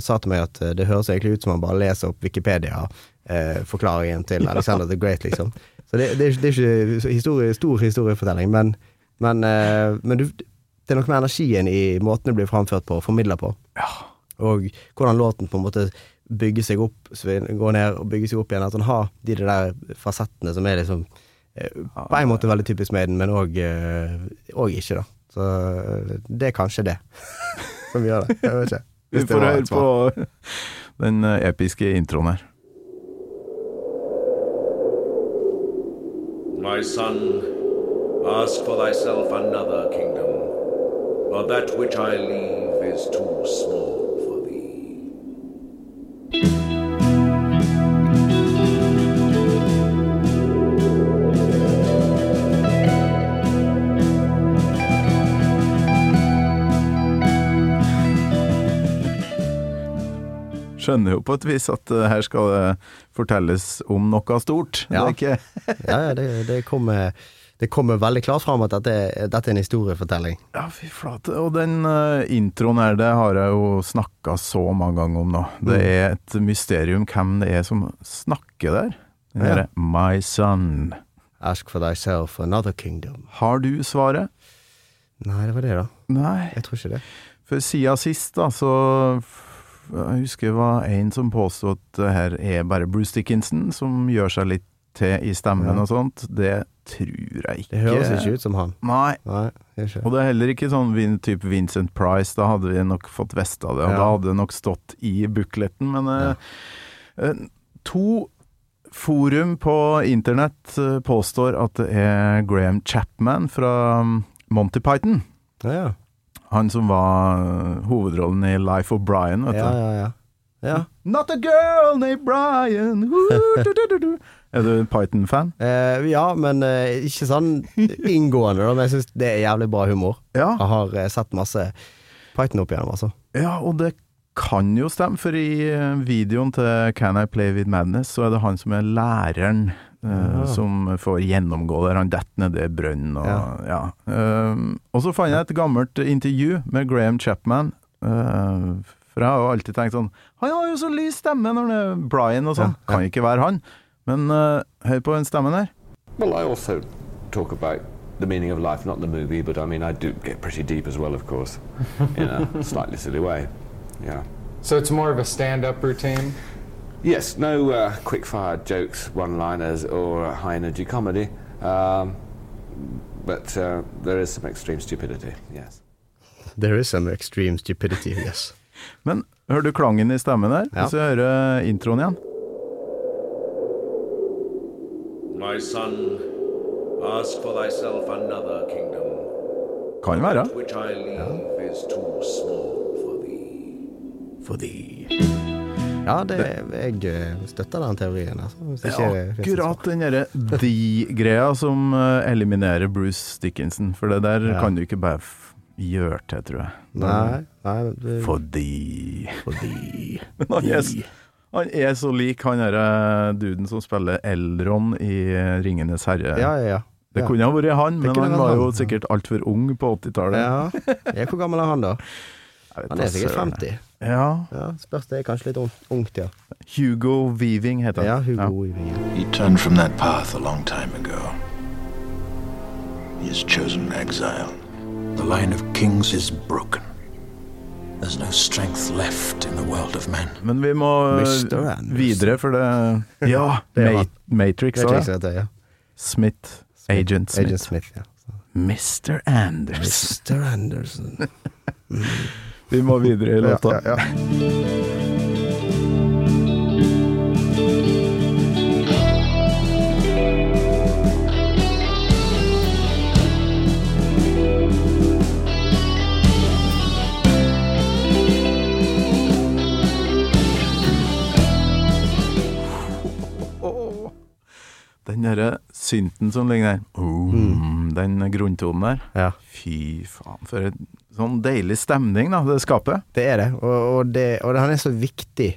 sa til meg at det høres egentlig ut som han bare leser opp Wikipedia-forklaringen til [LAUGHS] Alexander the Great, liksom. Så det, det, er, det er ikke historie, stor historiefortelling, men, men, eh, men du, det er noe med energien i måten det blir framført på og formidla på. Og hvordan låten på en måte bygger seg opp, går ned og bygger seg opp igjen. At han har de der fasettene som er liksom eh, på en måte veldig typisk Maiden, men òg ikke, da. Så eh, det er kanskje det [LAUGHS] som gjør det. Jeg vet ikke. [LAUGHS] Vi får høre på [LAUGHS] den eh, episke introen her. My son, ask for thyself another kingdom, for that which I leave is too small for thee. Skjønner jo på et vis at eh, her skal det fortelles om noe stort. Ja. Det ikke Ja, ja, det, det, kommer, det kommer veldig klart fram at dette, dette er en historiefortelling. Ja, fy flate. Og den uh, introen her, det har jeg jo snakka så mange ganger om nå. Det Mm. er et mysterium hvem det er som snakker der. Den Ja. derre My son. Ask for thyself another kingdom. Har du svaret? Nei, det var det, da. Nei. Jeg tror ikke det. For siden sist, da, så Jeg husker det var en som påstod at det her er bare Bruce Dickinson som gjør seg litt til i stemmen Ja. og sånt. Det tror jeg ikke. Det høres ikke ut som han. Nei. Nei, ikke Og det er heller ikke sånn type Vincent Price, da hadde vi nok fått vest av det, og Ja. da hadde det nok stått i bukletten, men ja. eh, To forum på internett eh, påstår at det er Graham Chapman fra mm, Monty Python. Ja, ja. Han som var eh, hovedrollen i Life of Brian, vet Ja, ja, ja. ja. Not a girl named Brian! Er du Python-fan? Uh, ja, men uh, ikke sånn inngående, da. Men jeg syns det er jævlig bra humor. Ja. Jeg har uh, sett masse Python opp igjennom, altså. Ja, og det kan jo stemme, for i videoen til Can I Play With Madness, så er det han som er læreren Uh, som får gjennomgå der. Han detter nedi brønnen og ja. Ja. Um, og så fant jeg et gammelt intervju med Graham Chapman. for jeg har jo alltid tenkt sånn Han har jo så lys stemme når det er Brian og sånn. Kan ikke være han. Men uh, hør på den stemmen her. Well, I also talk about the meaning of life, not the movie, but I mean, I do get pretty deep as well, of course, in a [LAUGHS] slightly silly way. Yeah. So it's more of a stand-up routine. Yes, no uh, quick fire jokes, one liners, or high energy comedy, um, but uh, there is some extreme stupidity, yes. There is some extreme stupidity, yes. [LAUGHS] Men hører du klangen i stemmen her? Ja. Hvis jeg hører introen igjen. My son, ask for thyself another kingdom, Kan være. which I leave is too small for thee. For thee. Ja, det, jeg eh, støtter den teorien. Altså, hvis det er akkurat den derre de-greia som eh, eliminerer Bruce Dickinson, for det der Ja. kan du ikke bare gjøre til, tror jeg. Nei, nei det, Fordi fordi Men han han er så lik han derre duden som spiller Elron i Ringenes herre. Ja, ja, ja. Det kunne ha vært han, men han var jo han, ja. sikkert altfor ung på 80-tallet. ja. Ja, Hvor gammel er han, da? [LAUGHS] Han er sikkert søren. 50. Ja. Ja, Spørs det er kanskje litt ung- ungt, ja. Hugo Weaving heter han. Ja, Hugo Hugo Weaving. ja. He turned from that path a long time ago. He has chosen exile. The line of kings is broken. There's no strength left in the world of men. Men vi må videre, for det Ja, Det er Ma. Matrix òg. ja. Smith. Agent Smith. Agent Smith, ja. Mr. Anderson. Mr. Anderson. [LAUGHS] Vi må videre i låta. Ja, ja, ja. Den derre synten som ligger der, oh, den grunntonen der. Ja. Fy faen, for en sånn deilig stemning da, det skaper. Det er det, og, og, det, og det, han er så viktig.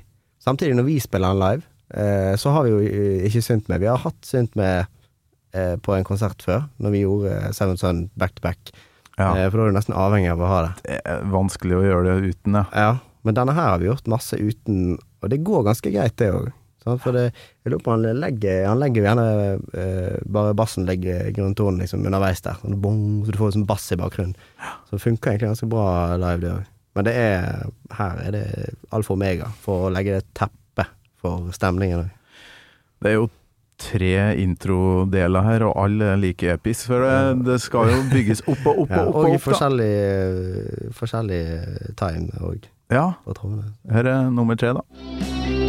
Samtidig, når vi spiller han live, eh, så har vi jo eh, ikke synt med. Vi har hatt synt med eh, på en konsert før, når vi gjorde eh, Seven Sun back to back. Ja. Eh, for da er du nesten avhengig av å ha det. Det er vanskelig å gjøre det uten, ja. Ja, men denne her har vi gjort masse uten, og det går ganske greit, det òg. For det, jeg lurer på han legger Han legger jo gjerne uh, bare bassen legger grunntonen liksom underveis der. Sånn bong, så du får sånn bass i bakgrunnen. Så det funker egentlig ganske bra live, det òg. Men det er her er det alfa og omega for å legge det teppet for stemningen òg. Det er jo tre introdeler her, og alle er like episk. For det, det skal jo bygges opp og opp [LAUGHS] Ja, og opp. og Og i opp forskjellig, eh, forskjellig time òg, Ja, her er nummer tre, da.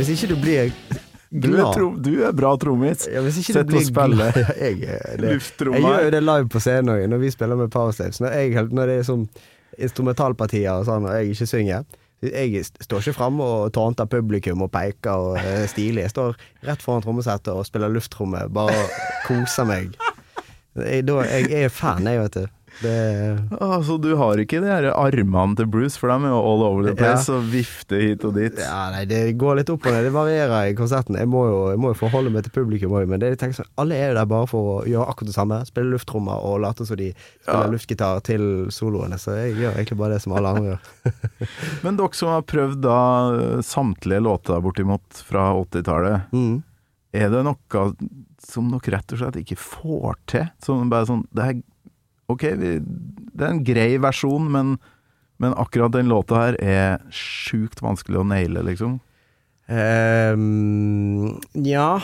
Hvis ikke du blir Du er, glad du er bra trommis. Ja, Sett og spille. glad- [LAUGHS] jeg, [LAUGHS] jeg gjør jo det live på scenen òg, når vi spiller med Powerslaves. Når, jeg, når det er sånn instrumentalpartier og sånn, og jeg ikke synger. Jeg står ikke framme og tånter publikum og peker og er stilig. Jeg står rett foran trommesettet og spiller lufttromme, bare koser meg. Jeg, da, jeg er fan, jeg, vet du. Det, Altså, du har ikke de her armene til Bruce, for de er jo all over the place og vifter hit og dit. ja, nei, det går litt opp og ned. Det varierer i konserten. Jeg må jo, jeg må jo forholde meg til publikum òg, men det, jeg tenker sånn, alle er jo der bare for å gjøre akkurat det samme. Spille lufttrommer og late som de spiller Ja. luftgitar til soloene. Så jeg gjør egentlig bare det som alle andre gjør. [LAUGHS] Men dere som har prøvd da eh, samtlige låter bortimot fra 80-tallet, Mm. er det noe som dere rett og slett ikke får til? Som bare sånn det er, Ok, vi, det er en grei versjon, men, men akkurat den låta her er sjukt vanskelig å naile, liksom. Um, ja,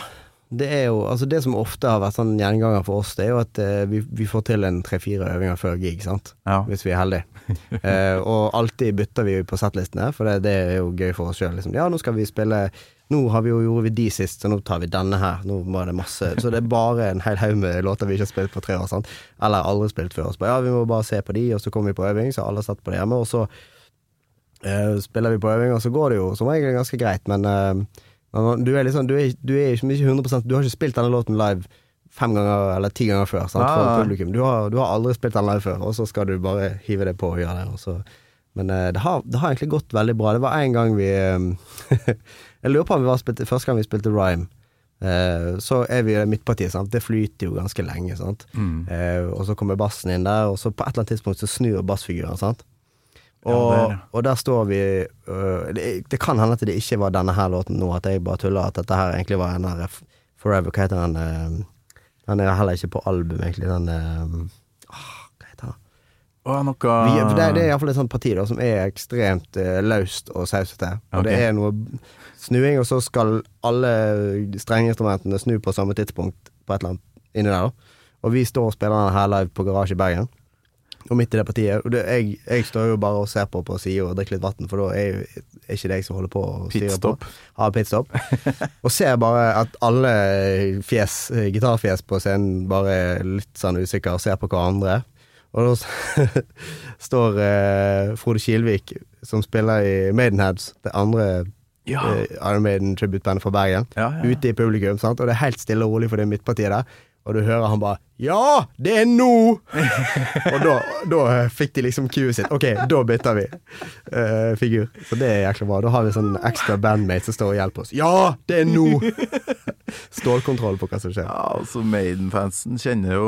det er jo Altså, det som ofte har vært sånn gjenganger for oss, det er jo at uh, vi, vi får til en tre-fire øvinger før gig, sant. Ja. Hvis vi er heldige. uh, og alltid bytter vi på settlistene, for det, det er jo gøy for oss sjøl. Liksom. Ja, nå skal vi spille Nå har vi jo gjorde vi de sist, så nå tar vi denne her. Nå var det masse Så det er bare en hel haug med låter vi ikke har spilt på tre år, sant. Eller aldri spilt før. Så bare, ja, vi må bare se på de, og så kommer vi på øving, så alle har sett på det hjemme, og så eh, spiller vi på øving, og så går det jo som regel ganske greit, men eh, du er liksom Du er, du er ikke ikke 100% Du har ikke spilt denne låten live fem ganger eller ti ganger før sant, for publikum. Du har, du har aldri spilt den live før, og så skal du bare hive det på og gjøre det. Og så. Men eh, det, har, det har egentlig gått veldig bra. Det var en gang vi [LAUGHS] Jeg lurer på om vi var spilte, første gang vi spilte Rhyme. Eh, så er vi i midtpartiet, sant. Det flyter jo ganske lenge, sant. Mm. Eh, og så kommer bassen inn der, og så på et eller annet tidspunkt så snur bassfiguren, sant. Ja, Og, der, og der står vi uh, det, det kan hende at det ikke var denne her låten nå, at jeg bare tuller, at dette her egentlig var en der Forever, hva heter den? øh, Den er heller ikke på album, egentlig. Den øh, åh, Hva heter den? Og noe Vi, det, det er iallfall et sånt parti da som er ekstremt uh, løst og sausete. Og Ok. det er noe snuing, og så skal alle strengeinstrumentene snu på samme tidspunkt på et eller annet inni der. da Og vi står og spiller den her live på Garasje i Bergen. Og midt i det partiet Og det, jeg, jeg står jo bare og ser på på sida og drikker litt vann, for da er jo er ikke det jeg som holder på å styre på. Ja, pitstop. [LAUGHS] og ser bare at alle fjes, gitarfjes på scenen bare er litt sånn usikre og ser på hverandre. Og da [LAUGHS] står eh, Frode Kilvik, som spiller i Maidenheads, det andre Ja. eh, Iron Maiden tribute-bandet fra Bergen, Ja, ja, ja. ute i publikum, sant? og det er helt stille og rolig for det midtpartiet der. Og du hører han bare 'Ja, det er nå!' [LAUGHS] og da, da eh, fikk de liksom cuet sitt. Ok, da bytter vi uh, figur. Så det er jækla bra. Da har vi sånn ekstra bandmate som står og hjelper oss. 'Ja, det er nå!' [LAUGHS] [LAUGHS] stålkontroll på hva som skjer. Ja, altså Maiden-fansen kjenner jo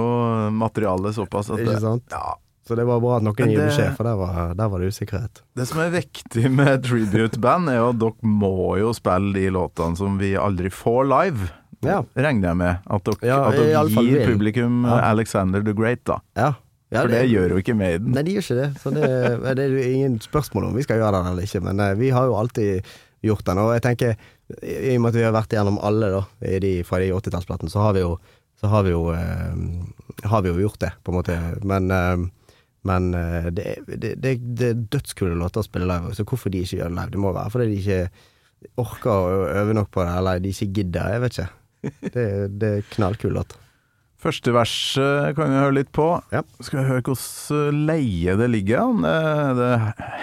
materialet såpass at Ikke sant? ja, Så det var bra at noen gir det- beskjed, for der var, der var det usikkerhet. det som er viktig med tribute-band, er jo at dere må jo spille de låtene som vi aldri får live. Ja. Regner jeg med. At dere, Ja, at dere gir publikum Ja. Alexander the Great, da. Ja. Ja, For det gjør jo ikke Maiden. Nei, de gjør ikke det. Så det, [LAUGHS] det er ingen spørsmål om vi skal gjøre det eller ikke, men eh, vi har jo alltid gjort den. Og jeg tenker, i og med at vi har vært igjennom alle da, i de, fra de 80-tallsplatene, så har vi jo, så har vi jo, eh, har vi jo gjort det, på en måte. Men, eh, men eh, det, det, det, det er dødskule låter å spille live, så hvorfor de ikke gjør det live? Det må være fordi de ikke orker å øve nok på det, eller de ikke gidder, jeg vet ikke. Det, det er knallkul låt. Første verset kan vi høre litt på. Ja. Skal vi høre hvordan leie det ligger an? Er det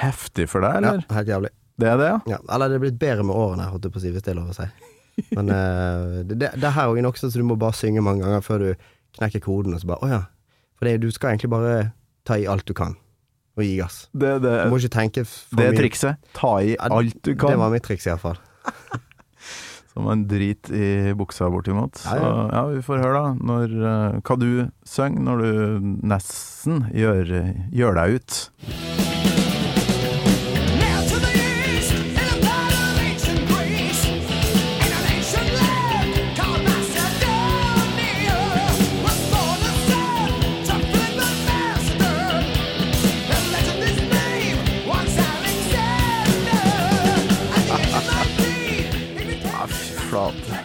heftig for deg, eller? Ja, helt jævlig. Det er det, ja? Ja, eller det er blitt bedre med årene, holdt jeg på å si, hvis det er lov å si. Men uh, [LAUGHS] det, det, det her er nok så du må bare synge mange ganger før du knekker koden, og så bare Å ja. For det, du skal egentlig bare ta i alt du kan, og gi gass. Det, det, Du må ikke tenke for det er Det trikset. Ta i alt du kan. Det var mitt triks, iallfall. [LAUGHS] Som en drit i buksa bortimot. Ja, Så ja. ja, vi får høre da når, eh, hva du synger når du nesten gjør, gjør deg ut.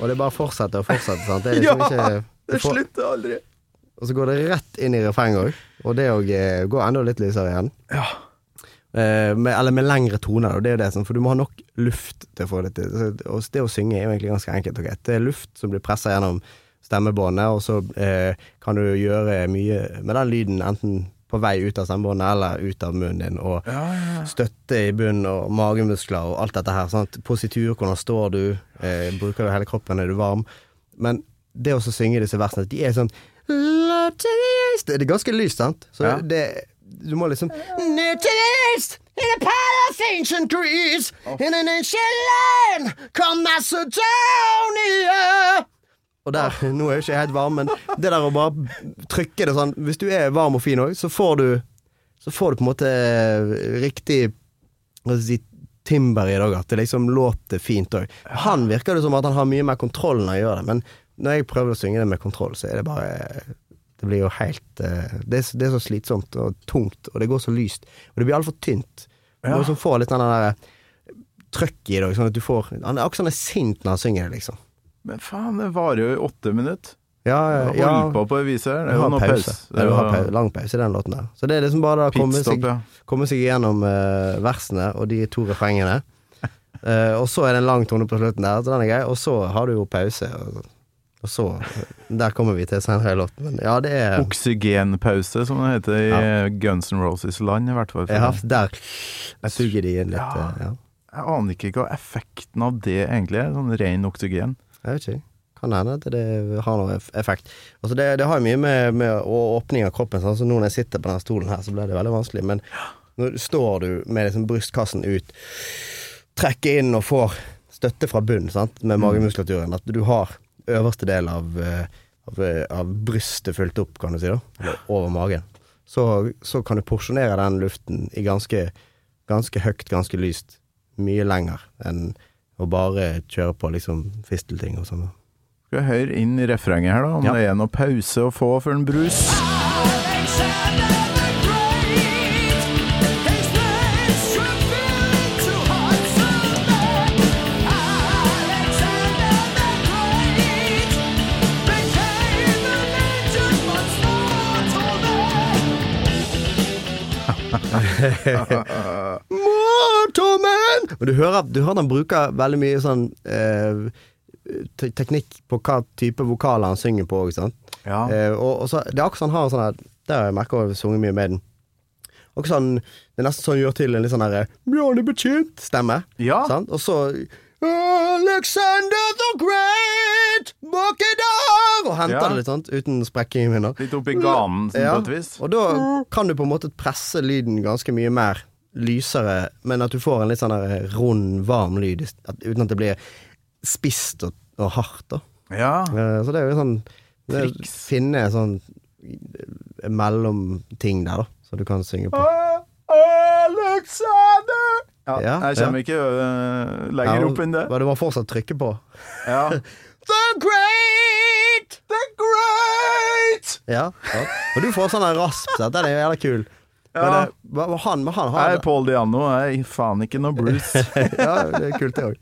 Og det bare fortsetter og fortsetter, sant. Det liksom [LAUGHS] ikke Det slutter aldri. Og så går det rett inn i refrenget òg, og det òg eh, går enda litt lysere igjen. Ja. Eh, med, eller med lengre toner, og det er jo det, sånn, for du må ha nok luft til å få det til. Og det å synge er jo egentlig ganske enkelt og greit. Det er luft som blir pressa gjennom stemmebåndet, og så eh, kan du gjøre mye med den lyden, enten på vei ut av stemmebåndet eller ut av munnen din, og støtte i bunnen og magemuskler og alt dette her. Sant? Positur, hvordan står du, eh, bruker du hele kroppen, er du varm? Men det å synge disse versene, de er sånn Det er ganske lyst, sant? Så Ja. det Du må liksom in a of ancient Greece, in an ancient land, come Macedonia og der, [LAUGHS] Nå er jo ikke jeg helt varm, men det der å bare trykke det sånn Hvis du er varm og fin òg, så får du Så får du på en måte riktig Hva skal jeg si timber i dag, at det liksom låter fint òg. Han virker det som at han har mye mer kontroll når jeg gjør det, men når jeg prøver å synge det med kontroll, så er det bare Det blir jo helt eh, Det er, så- det er så slitsomt og tungt, og det går så lyst. Og det blir altfor tynt. Ja. Noe som får litt den der trøkket i dag, sånn at du får Han akkurat som han er sint når han synger det, liksom. Men faen, det varer jo i åtte minutter. Ja, Holdt ja. på på viset her. Det er jo har noe pause. pause. Det Ja, jo pause, lang pause i den låten der. Så det er liksom bare å komme seg, ja. komme seg gjennom uh, versene og de to refrengene. uh, [LAUGHS] og så er det en lang tone på slutten der, så den er grei. Og så har du jo pause. Og, og så Der kommer vi til senere i låten. Men ja, det er Oksygenpause, som det heter i Ja. Guns N' Roses-land, i hvert fall. har, Der suger de inn litt. Ja. eh, ja. Jeg aner ikke hva effekten av det egentlig er, sånn ren oksygen. Jeg vet ikke. Kan hende at det har noe effekt. Altså det, det har jo mye med, med åpning av kroppen sånn. Så nå når jeg sitter på denne stolen her, så blir det veldig vanskelig. Men nå står du med liksom brystkassen ut, trekker inn og får støtte fra bunnen sant? med magemuskulaturen, at du har øverste del av, eh, av, eh, av brystet fulgt opp, kan du si, da, eller over magen, så, så kan du porsjonere den luften i ganske, ganske høyt, ganske lyst, mye lenger enn å bare kjøre på liksom fistelting og sånn. Skal vi høre inn i refrenget her, da, om Ja. det er noe pause å få for en brus? [LAUGHS] [LAUGHS] [LAUGHS] Motorman! Og du hører, du hører han bruker veldig mye sånn eh, te- teknikk på hva type vokaler han synger på òg, sant. Ja. Eh, og, og så, det er akkurat sånn han har sånn her Det har jeg merka å sunget mye med den. Også sånn, det er nesten sånn gjør til en litt sånn her Bjarne Betjent-stemme. Ja. Sant? Og så Alexander the Great, Bakedar! Og henter Ja. det litt sånn, uten sprekking i minner. Litt oppi ganen, sånn på et vis. Og da kan du på en måte presse lyden ganske mye mer lysere, men at du får en litt sånn rund, varm lyd, at, uten at det blir spisst og, og hardt. da Ja. Eh, Så det er jo sånn det Triks. Finne sånn eh, mellomting der, da, så du kan synge på. Alexander! Ja, Ja, jeg kommer ikke uh, lenger Ja, opp enn det. Men du må fortsatt trykke på. Ja. [LAUGHS] The Great! The Great! Ja, ja. Og du får sånn rasp, så den er jo jævla kul. Men, Ja. men han, han, han Jeg er Paul Diano, jeg er faen ikke noe Bruce. [LAUGHS] Ja, det er kult, det òg.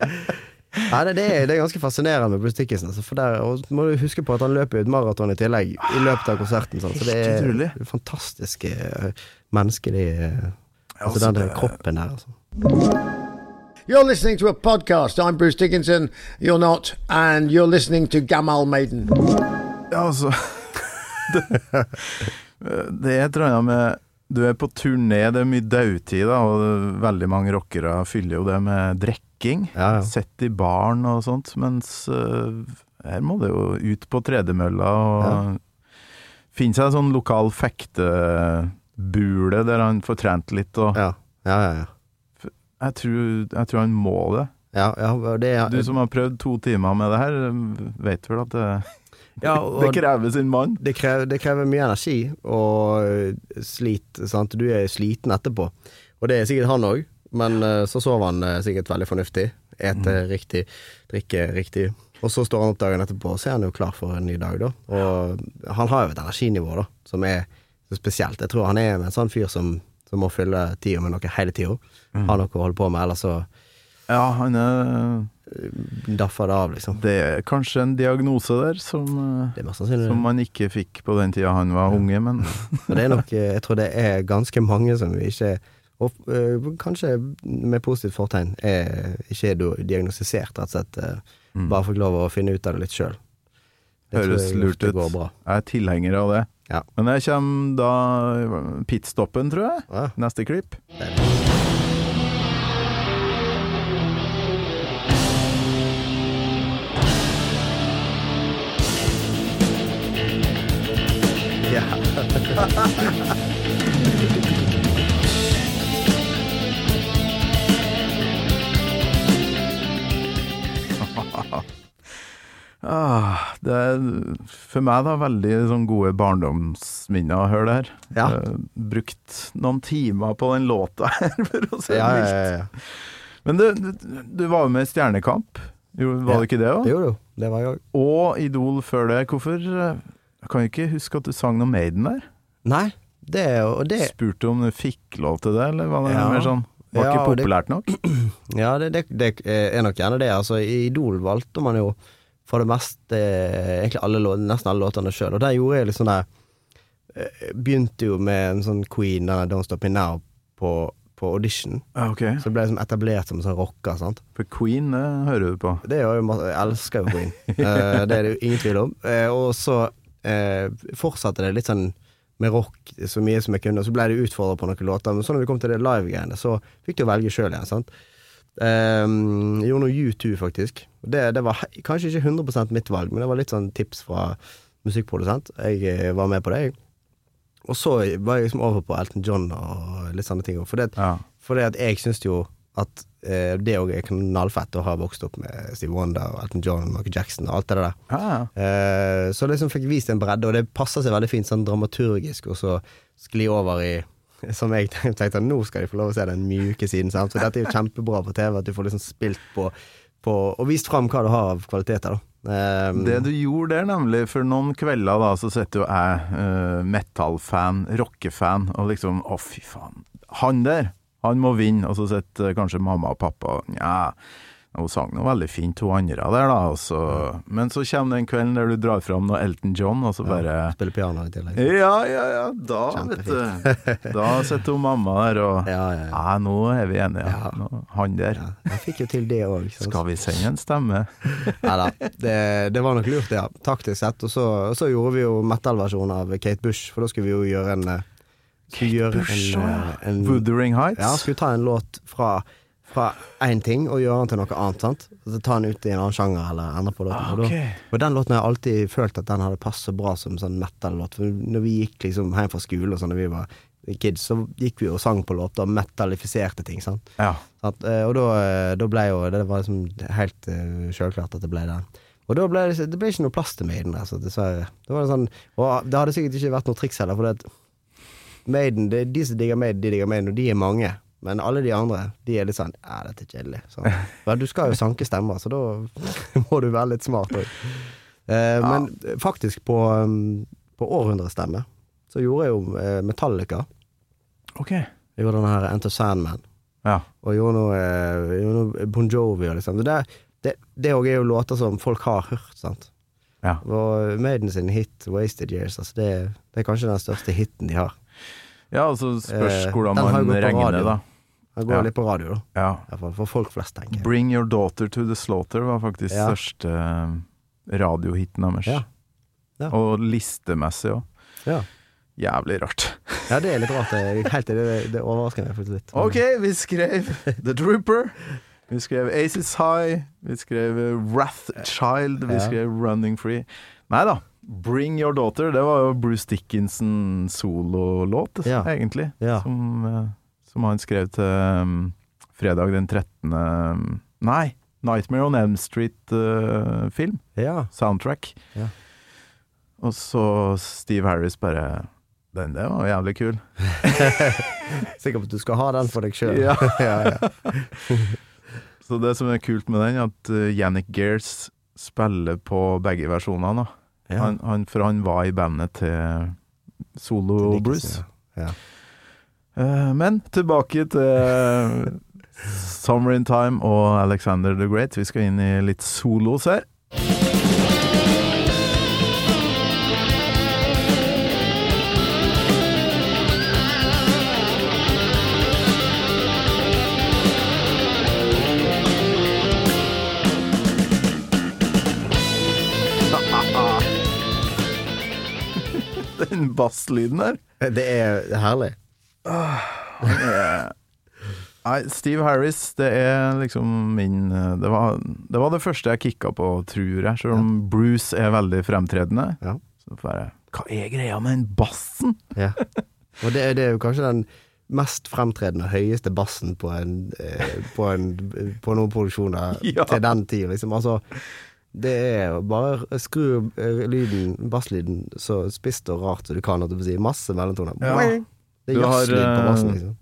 Nei, [LAUGHS] det, det, er, det er ganske fascinerende med Bruce Dickinson. Altså, for der, og må du huske på at han løper et maraton i tillegg i løpet av konserten. Sånn, så det er fantastiske mennesker menneskelig eh, Altså den der kroppen der, altså. You're listening to a podcast. I'm Bruce Dickinson. You're not. And you're listening to Gamal Maiden. Ja, altså [LAUGHS] det, det er et eller annet med Du er på turné, det er mye dautid, da, og veldig mange rockere fyller jo det med drikking. Ja, ja. Sett i baren og sånt, mens uh, her må det jo ut på tredemølla og Ja. finne seg en sånn lokal fektebule der han får trent litt, og Ja, ja, ja. ja. jeg, tror, jeg tror han må det. ja, ja det, ja. Du som har prøvd to timer med det her, vet vel at det, ja, det krever sin mann? det, krever, det krever mye energi og eh, slit, sant. Du er sliten etterpå. Og det er sikkert han òg, men eh, så sover han eh, sikkert veldig fornuftig. Ete riktig, drikker riktig. Og så står han opp dagen etterpå, og så er han jo klar for en ny dag, da. Og han har jo et energinivå, da, som er spesielt. Jeg tror han er en sånn fyr som, som må fylle tida med noe hele tida. Har noe å holde på med, ellers så Ja, han er daffer det av, liksom. Det er kanskje en diagnose der som, Det mest som man ikke fikk på den tida han var unge, [LAUGHS] men det er nok, eh, jeg tror det er ganske mange som ikke og eh, kanskje med positivt fortegn er, ikke er diagnostisert, rett og slett. eh, Bare fikk lov å finne ut av det litt sjøl. Høres lurt ut. jeg er tilhenger av det. Ja. Men jeg kommer da pitstoppen, tror jeg. Ja. Neste klipp. [LAUGHS] Ah, det er for meg da veldig sånn gode barndomsminner å høre det her. Ja. Eh, brukt noen timer på den låta her, [LAUGHS] for å si det Ja, mildt. ja. Men du, du, var jo med i Stjernekamp, var det ikke det òg? Jo, jo. Det var jeg. Og Idol før det. Hvorfor eh, Jeg kan ikke huske at du sang noe Maiden der. Nei, det er jo det Spurte om du fikk lov til det, eller var det Ja. mer sånn Var Ja, ikke populært nok? [CLEARS THROAT] Ja, det, det, det er nok gjerne det. Altså, I Idol valgte man jo for det meste egentlig alle, nesten alle låtene sjøl, og der gjorde jeg litt sånn der eh, Begynte jo med en sånn Queen, denne Don't Stop Me Now, på, på audition. Ja, ok. Så ble jeg liksom etablert som en sånn rocker, sant. For Queen, det hører du på. Det gjør jo Jeg elsker jo Queen. [LAUGHS] Eh, det er det jo ingen tvil om. Eh, og så eh, fortsatte det litt sånn med rock så mye som jeg kunne, og så ble det utfordra på noen låter. Men så når vi kom til det live-greiene, så fikk du velge sjøl igjen, sant. Um, jeg gjorde noe U2, faktisk. Det, det var kanskje ikke 100% mitt valg, men det var litt sånn tips fra musikkprodusent. Jeg eh, var med på det, jeg. Og så var jeg liksom over på Elton John og litt sånne ting. For det, Ja. at jeg syns jo at eh, det òg er knallfett å ha vokst opp med Steve Wonder og Elton John og Michael Jackson og alt det der. Ja. Eh, så liksom fikk vist en bredde, og det passer seg veldig fint sånn dramaturgisk, og så skli over i som jeg [LAUGHS] tenkte, nå skal de få lov å se den mjuke siden. Sant? For dette er jo kjempebra på TV, at du får liksom spilt på, på og vist fram hva du har av kvaliteter. da. Eh, Det du gjorde der, nemlig, for noen kvelder da, så sitter jo jeg, uh, metal-fan, rockefan, og liksom Å, fy faen. Han der, han må vinne. Og så sitter eh, kanskje mamma og pappa og Nja, hun sang noe veldig fint, hun andre der, da. Så, men så kommer den kvelden der du drar fram noe Elton John, og så bare Spiller piano i tillegg. Ja, ja, ja. Da, vet du. Da sitter hun mamma der og Ja, ja, ja. Ja, nå er vi enige. Ja. Nå, han der. ja. Jeg fikk jo til det òg. Skal vi sende en stemme? [LAUGHS] Nei da, det, det var nok lurt, ja. Taktisk sett. Og så, og så gjorde vi jo metal-versjonen av Kate Bush, for da skulle vi jo gjøre en eh, skulle gjøre en, eh, en, Wuthering Heights? Ja, skulle ta en låt fra fra én ting og gjøre den til noe annet. sant? Og så Ta den ut i en annen sjanger eller endre på låten. Ah, Og, og den låten har jeg alltid følt at den hadde passet bra som sånn metal-låt. For når vi gikk liksom hjem fra skole og sånn da vi var kids, så gikk vi og sang på låter, metalifiserte ting. sant? Ja. Sant? Eh, Og da, eh, da ble jo Det var liksom helt uh, sjølklart at det ble den. Og da ble det, det ble ikke noe plass til Maiden, altså, dessverre. Det var sånn, og det hadde sikkert ikke vært noe triks heller, for det at Maiden, det de som digger Maiden, de digger Maiden, og de er mange. Men alle de andre, de er litt sånn Ja, dette er kjedelig. Sånn. [LAUGHS] Men du skal jo sanke stemmer, så da [LAUGHS] må du være litt smart òg. Eh, Men faktisk, på, um, på århundrestemme, så gjorde jeg jo eh, Metallica. Ok. Jeg gjorde den her Enter Sandman. Ja. Og gjorde noe, eh, gjorde noe Bon Jovi og liksom. Det, det er jo låter som folk har hørt, sant. Ja. Og Maiden sin hit 'Wasted Years', altså det, det er kanskje den største hiten de har. Ja, altså så spørs Eh, hvordan har man regner det, da. Den går Ja. litt på radio, da. Ja. Fall for folk flest, tenker jeg. Bring Your Daughter to the Slaughter var faktisk Ja. største eh, radiohiten deres. Ja. Ja. Og listemessig òg. Ja. Jævlig rart. ja, det er litt rart. Det, helt, det, det overrasker meg faktisk litt. Ok, vi skrev The Trooper. Vi skrev Aces High. Vi skrev Wrathchild. Wrath Child. Vi skrev Running Free. Nei da. Bring Your Daughter, det var jo Bruce Dickinson sololåt, Ja. egentlig. Ja. Som, eh, som han skrev til um, fredag den 13. um, Nei, Nightmare on Elm Street-film. Ja. soundtrack. Ja. Og så Steve Harris bare Den der var jævlig kul. [LAUGHS] Sikker på at du skal ha den for deg sjøl. [LAUGHS] Ja. ja. Så det som er kult med den, er at uh, Yannick Gears spiller på begge versjonene. Ja. Han, han, for han var i bandet til Solo Bruce. Ja. Uh, men tilbake til [LAUGHS] Summer in Time og Alexander the Great. Vi skal inn i litt solos her. Basslyden der. Det er herlig. Nei, Steve Harris, det er liksom min Det var det, var det første jeg kicka på, tror jeg. Selv om Bruce er veldig fremtredende. Ja. Så bare Hva er greia med den bassen? Ja. Og det, det er jo kanskje den mest fremtredende, høyeste bassen på en, eh, på, en, på noen produksjoner [LAUGHS] Ja. til den tid, liksom. Altså, det er bare skru eh, lyden, basslyden, så spisst og rart som du kan, at du får si. Masse mellomtoner. Ja. Det er har, jazzlyd på bassen, eh, liksom.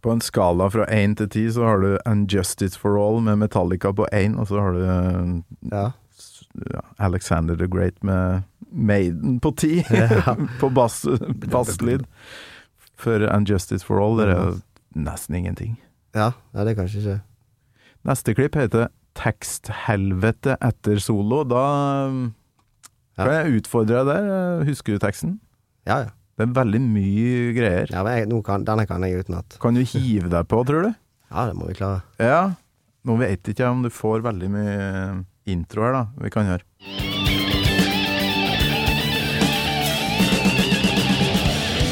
På en skala fra én til ti så har du 'Unjustice for All med Metallica på én, og så har du eh, Ja. ja, Alexander the Great med Maiden på ti, [LAUGHS] Ja. [LAUGHS] på bass, basslyd. For 'Unjustice for All, det er jo nesten ingenting. Ja, ja, det er kanskje ikke Neste klipp heter Teksthelvete etter solo. Da um, Ja. kan jeg utfordre deg der. Husker du teksten? Ja, ja. Det er veldig mye greier. ja men jeg, nå kan, denne kan jeg utenat. Kan du hive deg på, tror du? [LAUGHS] Ja, det må vi klare. Ja. Nå vet ikke jeg om du får veldig mye intro her, da. Vi kan høre.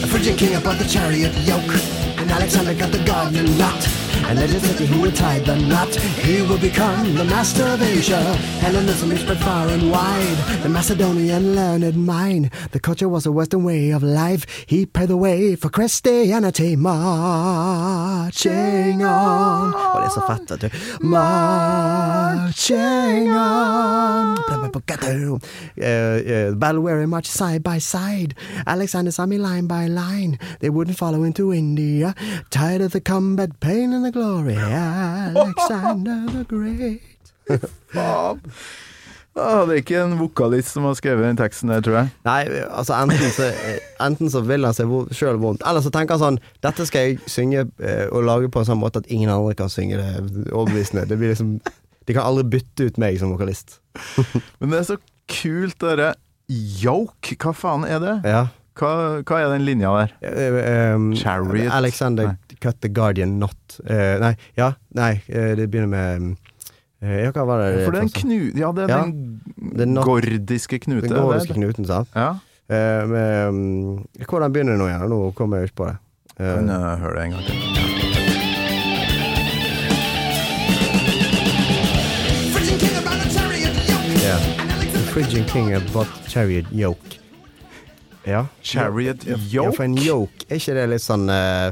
For king about the chariot yoke, and Alexander got the garden locked. And it say who would tie the knot. He will become the master of Asia. Hellenism is spread far and wide. The Macedonian learned mind. The culture was a Western way of life. He paved the way for Christianity. Marching on. Er så fett, vet du. Marching on. Uh, uh, battle where march side by side. Alexander's army line by line. They wouldn't follow into India. Tired of the combat, pain and the glory. Alexander the Great. [LAUGHS] Faen! Åh, det er ikke en vokalist som har skrevet den teksten der, tror jeg. Nei, altså enten så, enten så vil han seg sjøl vondt, eller så tenker han sånn Dette skal jeg synge eh, og lage på en sånn måte at ingen andre kan synge det overbevisende. Det blir liksom De kan aldri bytte ut meg som vokalist. [LAUGHS] Men det er så kult, dere. yoke. Hva faen er det? Ja. Hva, hva er den linja der? Uh, um, Chariot? Alexander Nei. cut the guardian not uh, Nei, ja, nei, det begynner med Ja, hva var det? For det er en knu... Ja, det er Ja. den not- gordiske knute. Den gordiske knuten, sant? Ja. Uh, med, um, hvordan begynner det nå igjen? Nå kommer jeg ikke på det. Eh, Kan jeg høre det en gang til? Yeah. The Phrygian king about chariot yoke. Ja. Chariot Ja, for en yoke, er ikke det litt sånn uh,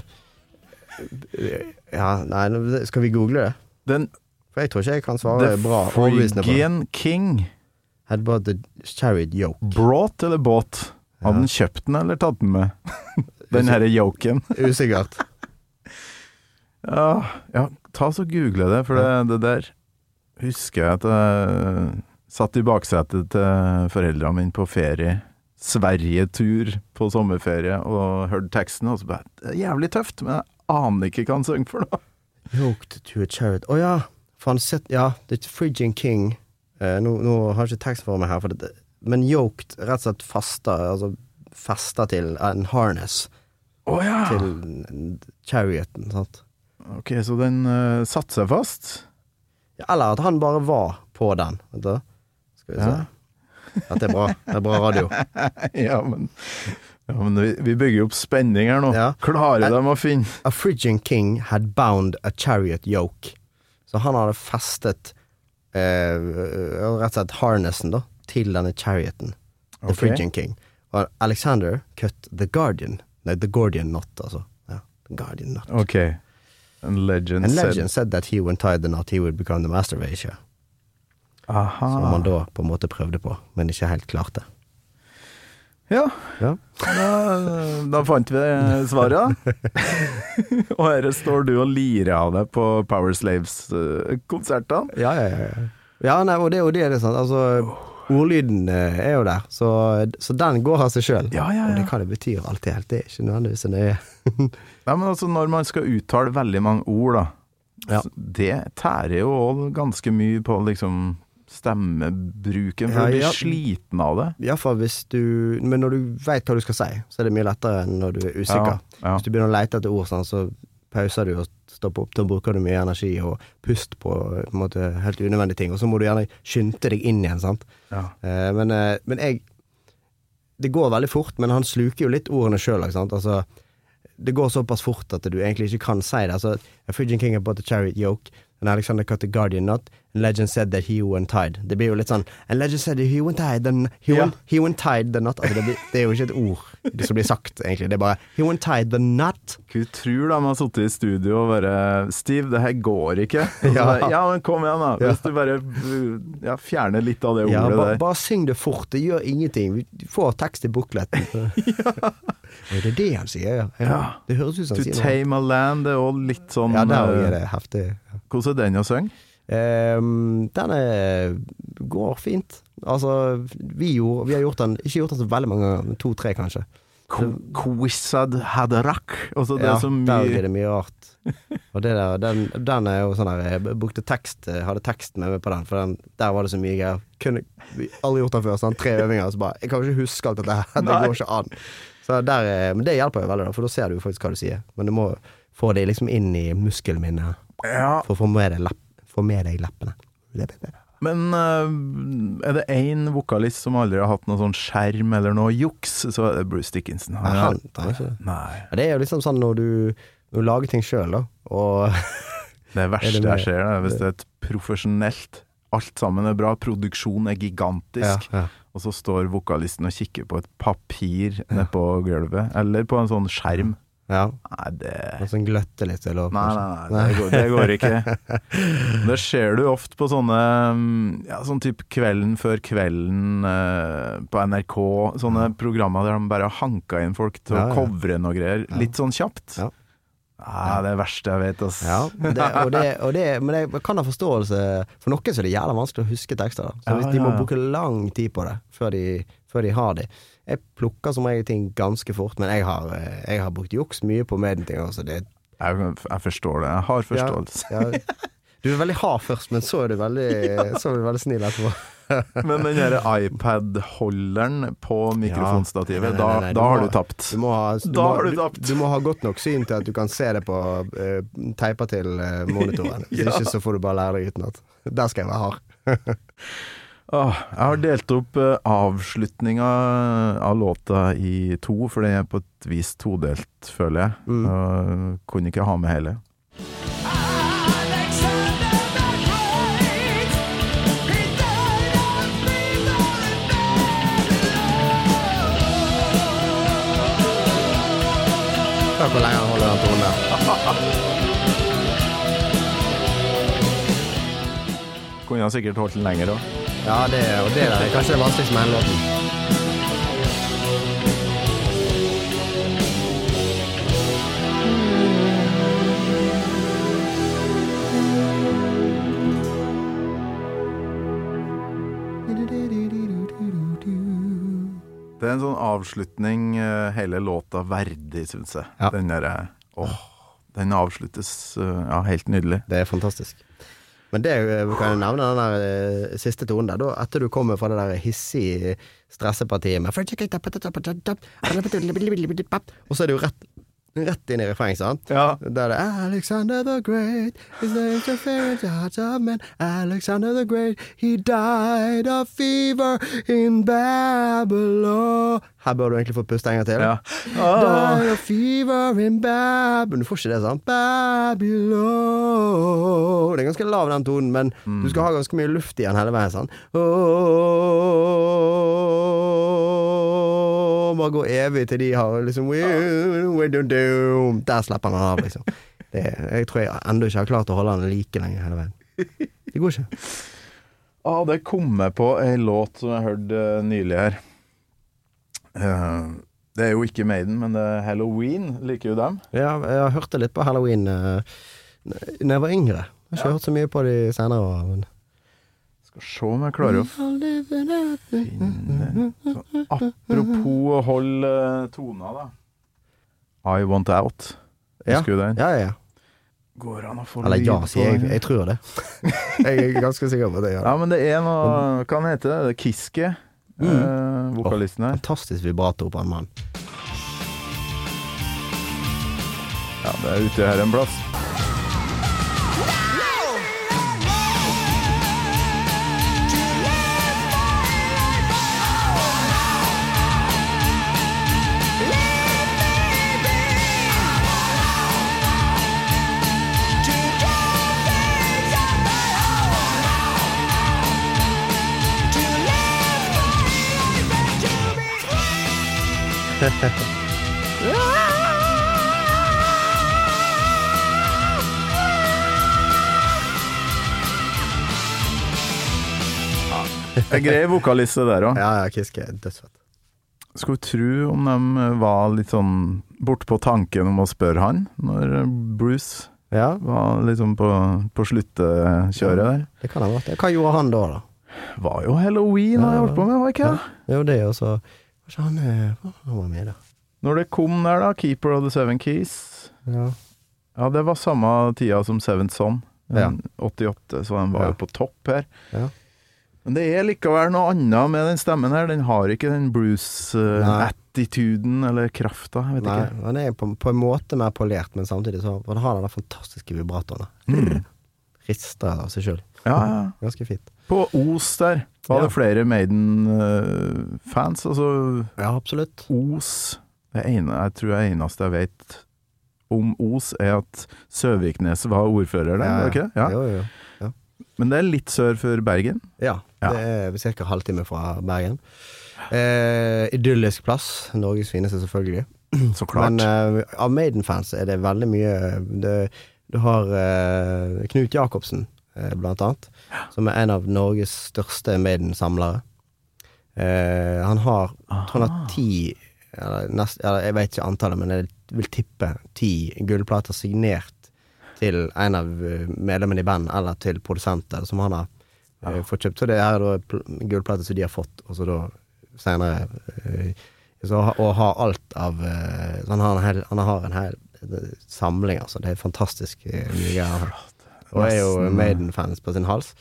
Ja, nei, skal vi google det? Den For jeg tror ikke jeg kan svare The bra The på det. King had bought the chariot yoke. Brought eller båt? Hadde han kjøpt den eller tatt den med? [LAUGHS] Den herre yoken. [LAUGHS] Usikkert. Ja, ja, ta så google det, for det, det der husker jeg at jeg satt i baksetet til foreldrene mine på ferie. Sverige-tur på sommerferie og hørte teksten, og så bare Det er jævlig tøft, men jeg aner ikke hva han synger for noe. Yoked to a chariot. Å ja! For han sett, ja, The Phrygian King. Eh, nå, nå har jeg ikke tekst for meg her, for det, men yoked rett og slett fasta, altså festa til en harness Oh, ja! til charioten, sant. Ok, så den uh, satte seg fast? Ja, eller at han bare var på den. Vet du? Skal vi se. Ja. Dette er bra. Det er bra radio. [LAUGHS] ja, men, ja, men vi, vi bygger opp spenning her nå. Ja. Klarer de å finne A Phrygian king had bound a chariot yoke. Så han hadde festet eh, rett og slett harnessen da, til denne charioten. The okay. Phrygian king. Og Alexander cut the guardian. Nei, the Gordian knot, altså. Ja, the Guardian knot. Ok. And legend, And said- legend said that he would tie the knot, he would become the master of Asia. Aha. Som man da på en måte prøvde på, men ikke helt klarte. Ja, Ja. da, da fant vi svaret. [LAUGHS] og her står du og lirer av deg på Power Slaves-konsertene. Ja, ja, ja. ja. ja nei, og det jo det, det er sant. Altså, ordlyden eh, er jo der, så, så den går av seg sjøl. Ja, ja, Og det ja. hva det betyr alt i helt, det er ikke nødvendigvis så nøye. [LAUGHS] Nei, men altså, når man skal uttale veldig mange ord, da, Ja. det tærer jo ganske mye på liksom stemmebruken, for Ja, du blir ja. sliten av det. Iallfall hvis du Men når du veit hva du skal si, så er det mye lettere enn når du er usikker. Ja. Hvis du begynner å lete etter ord, sånn, så pauser du og stopper opp. Da bruker du mye energi og pust på, på måte, helt unødvendige ting. Og så må du gjerne skynde deg inn igjen, sant. Ja. Eh, men, eh, men jeg Det går veldig fort, men han sluker jo litt ordene sjøl, sant. Altså, det går såpass fort at du egentlig ikke kan si det. Altså, A Phrygian king about the chariot yoke, and Alexander cut the guardian knot, legend said that he went tied. Det blir jo litt sånn And legend said that he went tied the he, Ja. went, he went tied the knot. Altså, det, blir, det er jo ikke et ord det som blir sagt, egentlig. Det er bare He went tied the knot. Hva tror de har sittet i studio og bare Steve, det her går ikke. [LAUGHS] Ja. ja, men kom igjen, da. Ja. Hvis du bare ja, fjerner litt av det Ja, ordet bare, der. bare syng det fort. Det gjør ingenting. Vi får tekst i bukletten. [LAUGHS] ja. Det er det han sier, ja. ja. Ja. Det høres ut som To han sier noe. tame a land, det er òg litt sånn Ja, der eh, er det heftig. Hvordan er den å synge? Ehm, den går fint. Altså, vi, gjorde, vi har gjort den Ikke gjort den så veldig mange ganger, to-tre kanskje. Quizad Hadarak. Altså, det ja, er så Der mye blir det mye rart. Og det der, den, den er jo sånn der Jeg brukte tekst, eh, hadde tekst med meg på den, for den, der var det så mye greier. Kunne vi aldri gjort den før. Sånn, tre øvinger, så bare Jeg kan jo ikke huske alt dette her. [LAUGHS] Det går ikke an. Så der, er- men det hjelper jo veldig, for da ser du jo faktisk hva du sier. Men du må få det liksom inn i muskelminnet Ja, for å deg, lepp, få med deg leppene. men eh, er det én vokalist som aldri har hatt noe sånn skjerm eller noe juks, så er det Bruce Dickinson. Nei, han- han er det. Ja, det er jo liksom sånn når du, når du lager ting sjøl, da, og [LAUGHS] Det verste Er det jeg ser, er hvis det er et profesjonelt Alt sammen er bra, produksjonen er gigantisk, ja. og så står vokalisten og kikker på et papir nede på gulvet, eller på en sånn skjerm. Ja. Nei, det Og sånn gløtte litt, eller Nei, nei, nei, det går, det går ikke. [LAUGHS] Det ser du ofte på sånne mm, Ja, sånn type Kvelden før kvelden eh, på NRK. Sånne programmer der de bare har hanka inn folk til Ja, å ja. covre noe greier. Litt sånn kjapt. Ja. Ah, det er det verste jeg vet, ass. Ja, det, og det, og det, men jeg kan ha forståelse For noen så er det jævla vanskelig å huske tekster. Da. Så Ja, de må ja, ja. bruke lang tid på det før de, før de har de. Jeg plukker som regel ting ganske fort, men jeg har, eh, jeg har brukt juks mye på medieting. Altså det, Jeg, jeg forstår det. Jeg har forståelse. ja, ja. Du er veldig hard først, men så er du veldig, så er du veldig snill etterpå. [LAUGHS] Men den der iPad-holderen på mikrofonstativet, ja. nei, da, nei, nei, da du har må- du tapt. Du må, ha, du, Da må, har du du, tapt. du må ha godt nok syn til at du kan se det på uh, teipa til eh, monitoren. [LAUGHS] Hvis Ja. ikke så får du bare lære deg utenat. Der skal jeg være hard. [LAUGHS] Åh, jeg har delt opp uh, avslutninga av låta i to, for den er på et vis todelt, føler jeg. Mm. Uh, kunne ikke ha med hele. Hør hvor lenge han holder den tonen. Kunne han sikkert holdt den lenger òg. Ja, det, og det er kanskje det vanskeligste med den låten. Det er en sånn avslutning eh, hele låta verdig, syns jeg. Ja. Den derre Åh, den avsluttes eh, ja, helt nydelig. Det er fantastisk. Men det eh, kan jeg nevne den der eh, siste tonen der. Da, etter du kommer fra det der hissige stressepartiet med Og så er det jo rett, rett inn i refrenget, sant? Ja. Der er Alexander the Great is the interference heart of men Alexander the Great He died of fever in Babylon Her bør du egentlig få puste en gang til. Ja. [GASPS] Died of fever in Babylon Du får ikke det, sant? Babylon Det er ganske lav den tonen, men du skal ha ganske mye luft i den hele veien, sant? Oh, bare gå evig til de har liksom Der slipper han av, liksom. Det, jeg tror jeg ennå ikke har klart å holde han like lenge hele veien. Det går ikke. Ah, det kom jeg på ei låt som jeg hørte eh, nylig her. Uh, det er jo ikke Maiden, men det er Halloween. Liker jo dem? Ja, jeg hørte litt på halloween uh, Når jeg var yngre. Jeg har ikke hørt så mye på de senere. Men Skal se om jeg klarer å finne så, Apropos å holde tona, da. I Want Out. ja. Husker du den? Ja, ja, ja. Går an å få Eller ja, på sier jeg. Jeg tror det. jeg er ganske sikker på det. Ja, Ja, men det er noe Hva heter det? Det er Kiske, eh, vokalisten her. Fantastisk vibrato på en mann. Ja, det er ute her en plass. Grei vokaliste der òg. Ja, ja, Kiske er dødsfett. Skulle tro om de var litt sånn bortpå tanken om å spørre han, når Bruce Ja, var liksom på, på sluttekjøret der. det kan ha vært det. Hva gjorde han da, da? Var jo halloween han Ja, holdt på med, var ikke det? Det er jo så Kanskje han, eh, han var med, da. Når det kom der, da, Keeper of the Seven Keys Ja. Ja, det var samme tida som Seventh Son. Ja. 88, så den var Ja. jo på topp her. Ja. Men det er likevel noe annet med den stemmen her. Den har ikke den. Bruce-attituden eller krafta. Jeg vet Nei, ikke. han er på, på en måte mer polert, men samtidig så han har den fantastiske vibratoren. Mm. Rister av seg sjøl. Ja, ja. Ganske fint. På Os der var Ja. det flere Maiden-fans. Altså Ja, absolutt. Os Det ene, jeg tror det eneste jeg vet om Os, er at Søviknes var ordfører der, Ja, det ikke det? Ja. Jo, jo, jo. Men det er litt sør for Bergen. Ja, Ja. det er ca. halvtime fra Bergen. Eh, idyllisk plass. Norges fineste, selvfølgelig. Så klart. Men eh, av Maiden-fans er det veldig mye det, Du har eh, Knut Jacobsen, eh, blant annet, som er en av Norges største Maiden-samlere. Eh, han har jeg tror han har ti eller nest, eller Jeg vet ikke antallet, men jeg vil tippe ti gullplater signert til en av eh, medlemmene i bandet, eller til produsenter, som han har eh, fått kjøpt. Så det er da gullplater som de har fått, og så da senere eh, så, ha- Og har alt av eh, så han, har hel, han har en hel eh, samling, altså. Det er fantastisk mye greier. Og er jo Maiden-fans på sin hals.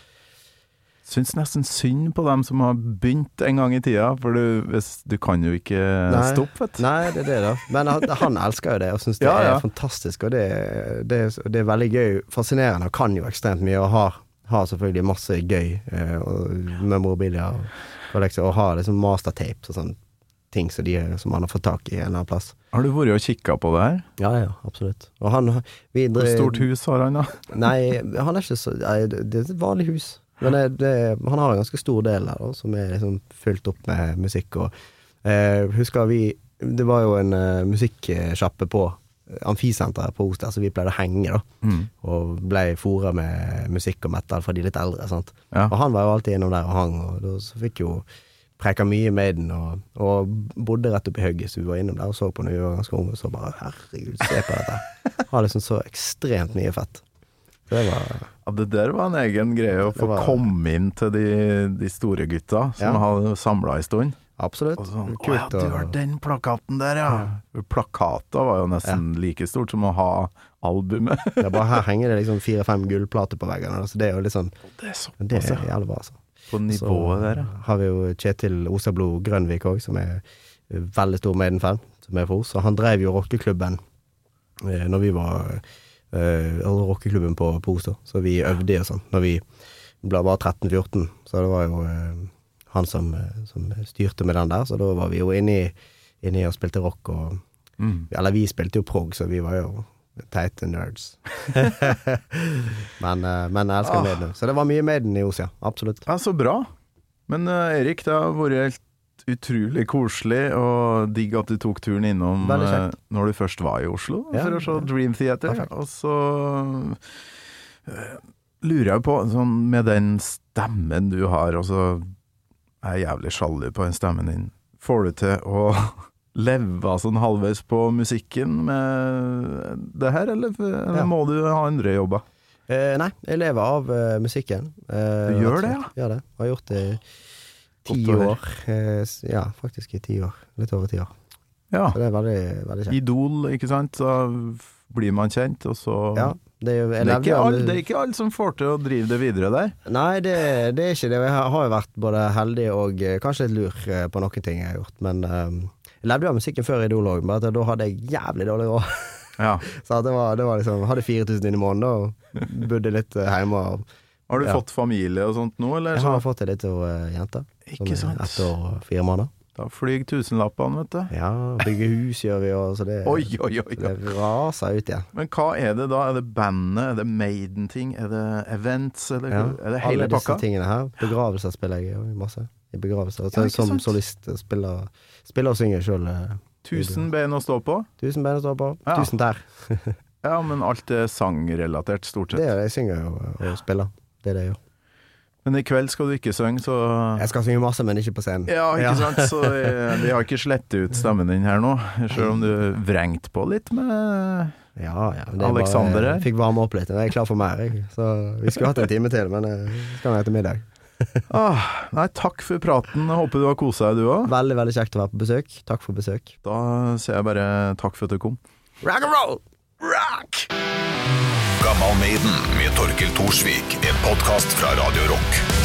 Syns nesten synd på dem som har begynt en gang i tida, for du, hvis, du kan jo ikke Nei. stoppe, vet du. Nei, det er det, da. Men han, han elsker jo det, og syns det [LAUGHS] Ja, ja. er fantastisk. Og det, det, det er veldig gøy. Fascinerende, og kan jo ekstremt mye, og har, har selvfølgelig masse gøy eh, og, med mobiler og, og, liksom, og har liksom mastertapes og sånne ting som, de, som han har fått tak i en eller annen plass. Har du vært og kikka på det her? Ja, ja, absolutt. Og han Hvor stort hus har han, da? [LAUGHS] Nei, han er ikke så nei, Det er et vanlig hus. Men det, det, han har en ganske stor del der, da, som er liksom fylt opp med musikk. Og eh, husker vi Det var jo en uh, musikksjappe på amfisenteret på Oster, så vi pleide å henge, da. Mm. Og ble fora med musikk og metal fra de litt eldre. sant? Ja. Og han var jo alltid innom der og hang, og da så fikk jo preka mye Maiden, og, og bodde rett oppi hugget, så vi var innom der og så på når vi var ganske unge, og så bare herregud, se på dette. [LAUGHS] Har liksom så ekstremt mye fett. Det var Ja, det der var en egen greie, å få var- komme inn til de, de store gutta som Ja. hadde samla en stund. absolutt Og sånn, å ja, kult. du har den plakaten der, ja. Plakata var jo nesten like stort som å ha albumet. Det er bare her [LAUGHS] henger det liksom fire-fem gullplater på veggene, så det er jo litt sånn Det er Det er jævlig bra, altså. På nivået der, ja. har vi jo Kjetil Osablo Grønvik òg, som er veldig stor Maiden-fan, som er for oss. Og han drev jo rockeklubben eh, når vi var eh, altså rockeklubben på, på Os, da. Så vi øvde og sånn. Når vi ble bare 13-14, så det var jo eh, han som, som styrte med den der, så da var vi jo inni, inni og spilte rock og Mm. Eller vi spilte jo prog, så vi var jo teite nerds. [LAUGHS] men, eh, men jeg elsker Ah. Maiden. Så det var mye Maiden i Os, ja. Absolutt. Ja, så bra. Men uh, Erik, det har vært helt utrolig koselig og digg at du tok turen innom eh, når du først var i Oslo Ja, for å se. Dream Theater. Perfekt. Og så uh, lurer jeg på, sånn med den stemmen du har, og så er jeg jævlig sjalu på den stemmen din. Får du til å leve sånn halvveis på musikken med det her, eller, eller Ja. må du ha andre jobber? Eh, nei, jeg lever av uh, musikken. Eh, Du gjør det, ja? Gjør det. Har gjort det i ti år. Eh, ja, faktisk i ti år. Litt over ti år. Ja. Så det er veldig, veldig kjent. Idol, ikke sant? Så blir man kjent, og så Ja, det er jo det, er alle, det er ikke alle som får til å drive det videre der. Nei, det, det er ikke det. Jeg har jo vært både heldig og eh, kanskje litt lur eh, på noen ting jeg har gjort. Men eh, jeg levde jo av musikken før Idol òg, men da hadde jeg jævlig dårlig råd. [LAUGHS] Ja. Så det var, det var liksom Hadde 4000 inn i måneden og bodde litt eh, hjemme. Og Har du Ja. fått familie og sånt nå, eller? jeg har fått ei lita uh, jente. Ikke sant? er Ett år og fire måneder. Da flyr tusenlappene, vet du. Ja, bygge hus gjør vi òg, [LAUGHS] så det, Oi, oi, oi. det raser ut igjen. Men hva er det da? Er det bandet? Er det Maiden-ting? Er det events? Eller Ja, er det hele pakka? alle disse tingene her. Begravelser spiller jeg i masse. I begravelser. Ja, som solist spiller, spiller og synger sjøl. Tusen bein å stå på? Tusen bein å stå på. Ja. Tusen der. [LAUGHS] Ja, men alt er sangrelatert, stort Det sett. er det jeg synger jo og spiller. Det er det jeg gjør. Men i kveld skal du ikke synge, så Jeg skal synge masse, men ikke på scenen. Ja, ikke sant? Så [LAUGHS] eh, vi har ikke slettet ut stemmen din her nå, selv om du vrengte på litt med Ja, ja. det er Alexander her. jeg fikk varme opp litt. Jeg er klar for mer, jeg. Så vi skulle hatt en time til, men eh, det skal være etter middag. Ah, Nei, takk for praten. Jeg håper du har kosa deg, du òg. Veldig, veldig kjekt å være på besøk. Takk for besøk. Da sier jeg bare takk for at du kom. Rock and roll! Rock! Gammal Maiden med Torkel Thorsvik. En podkast fra Radio Rock.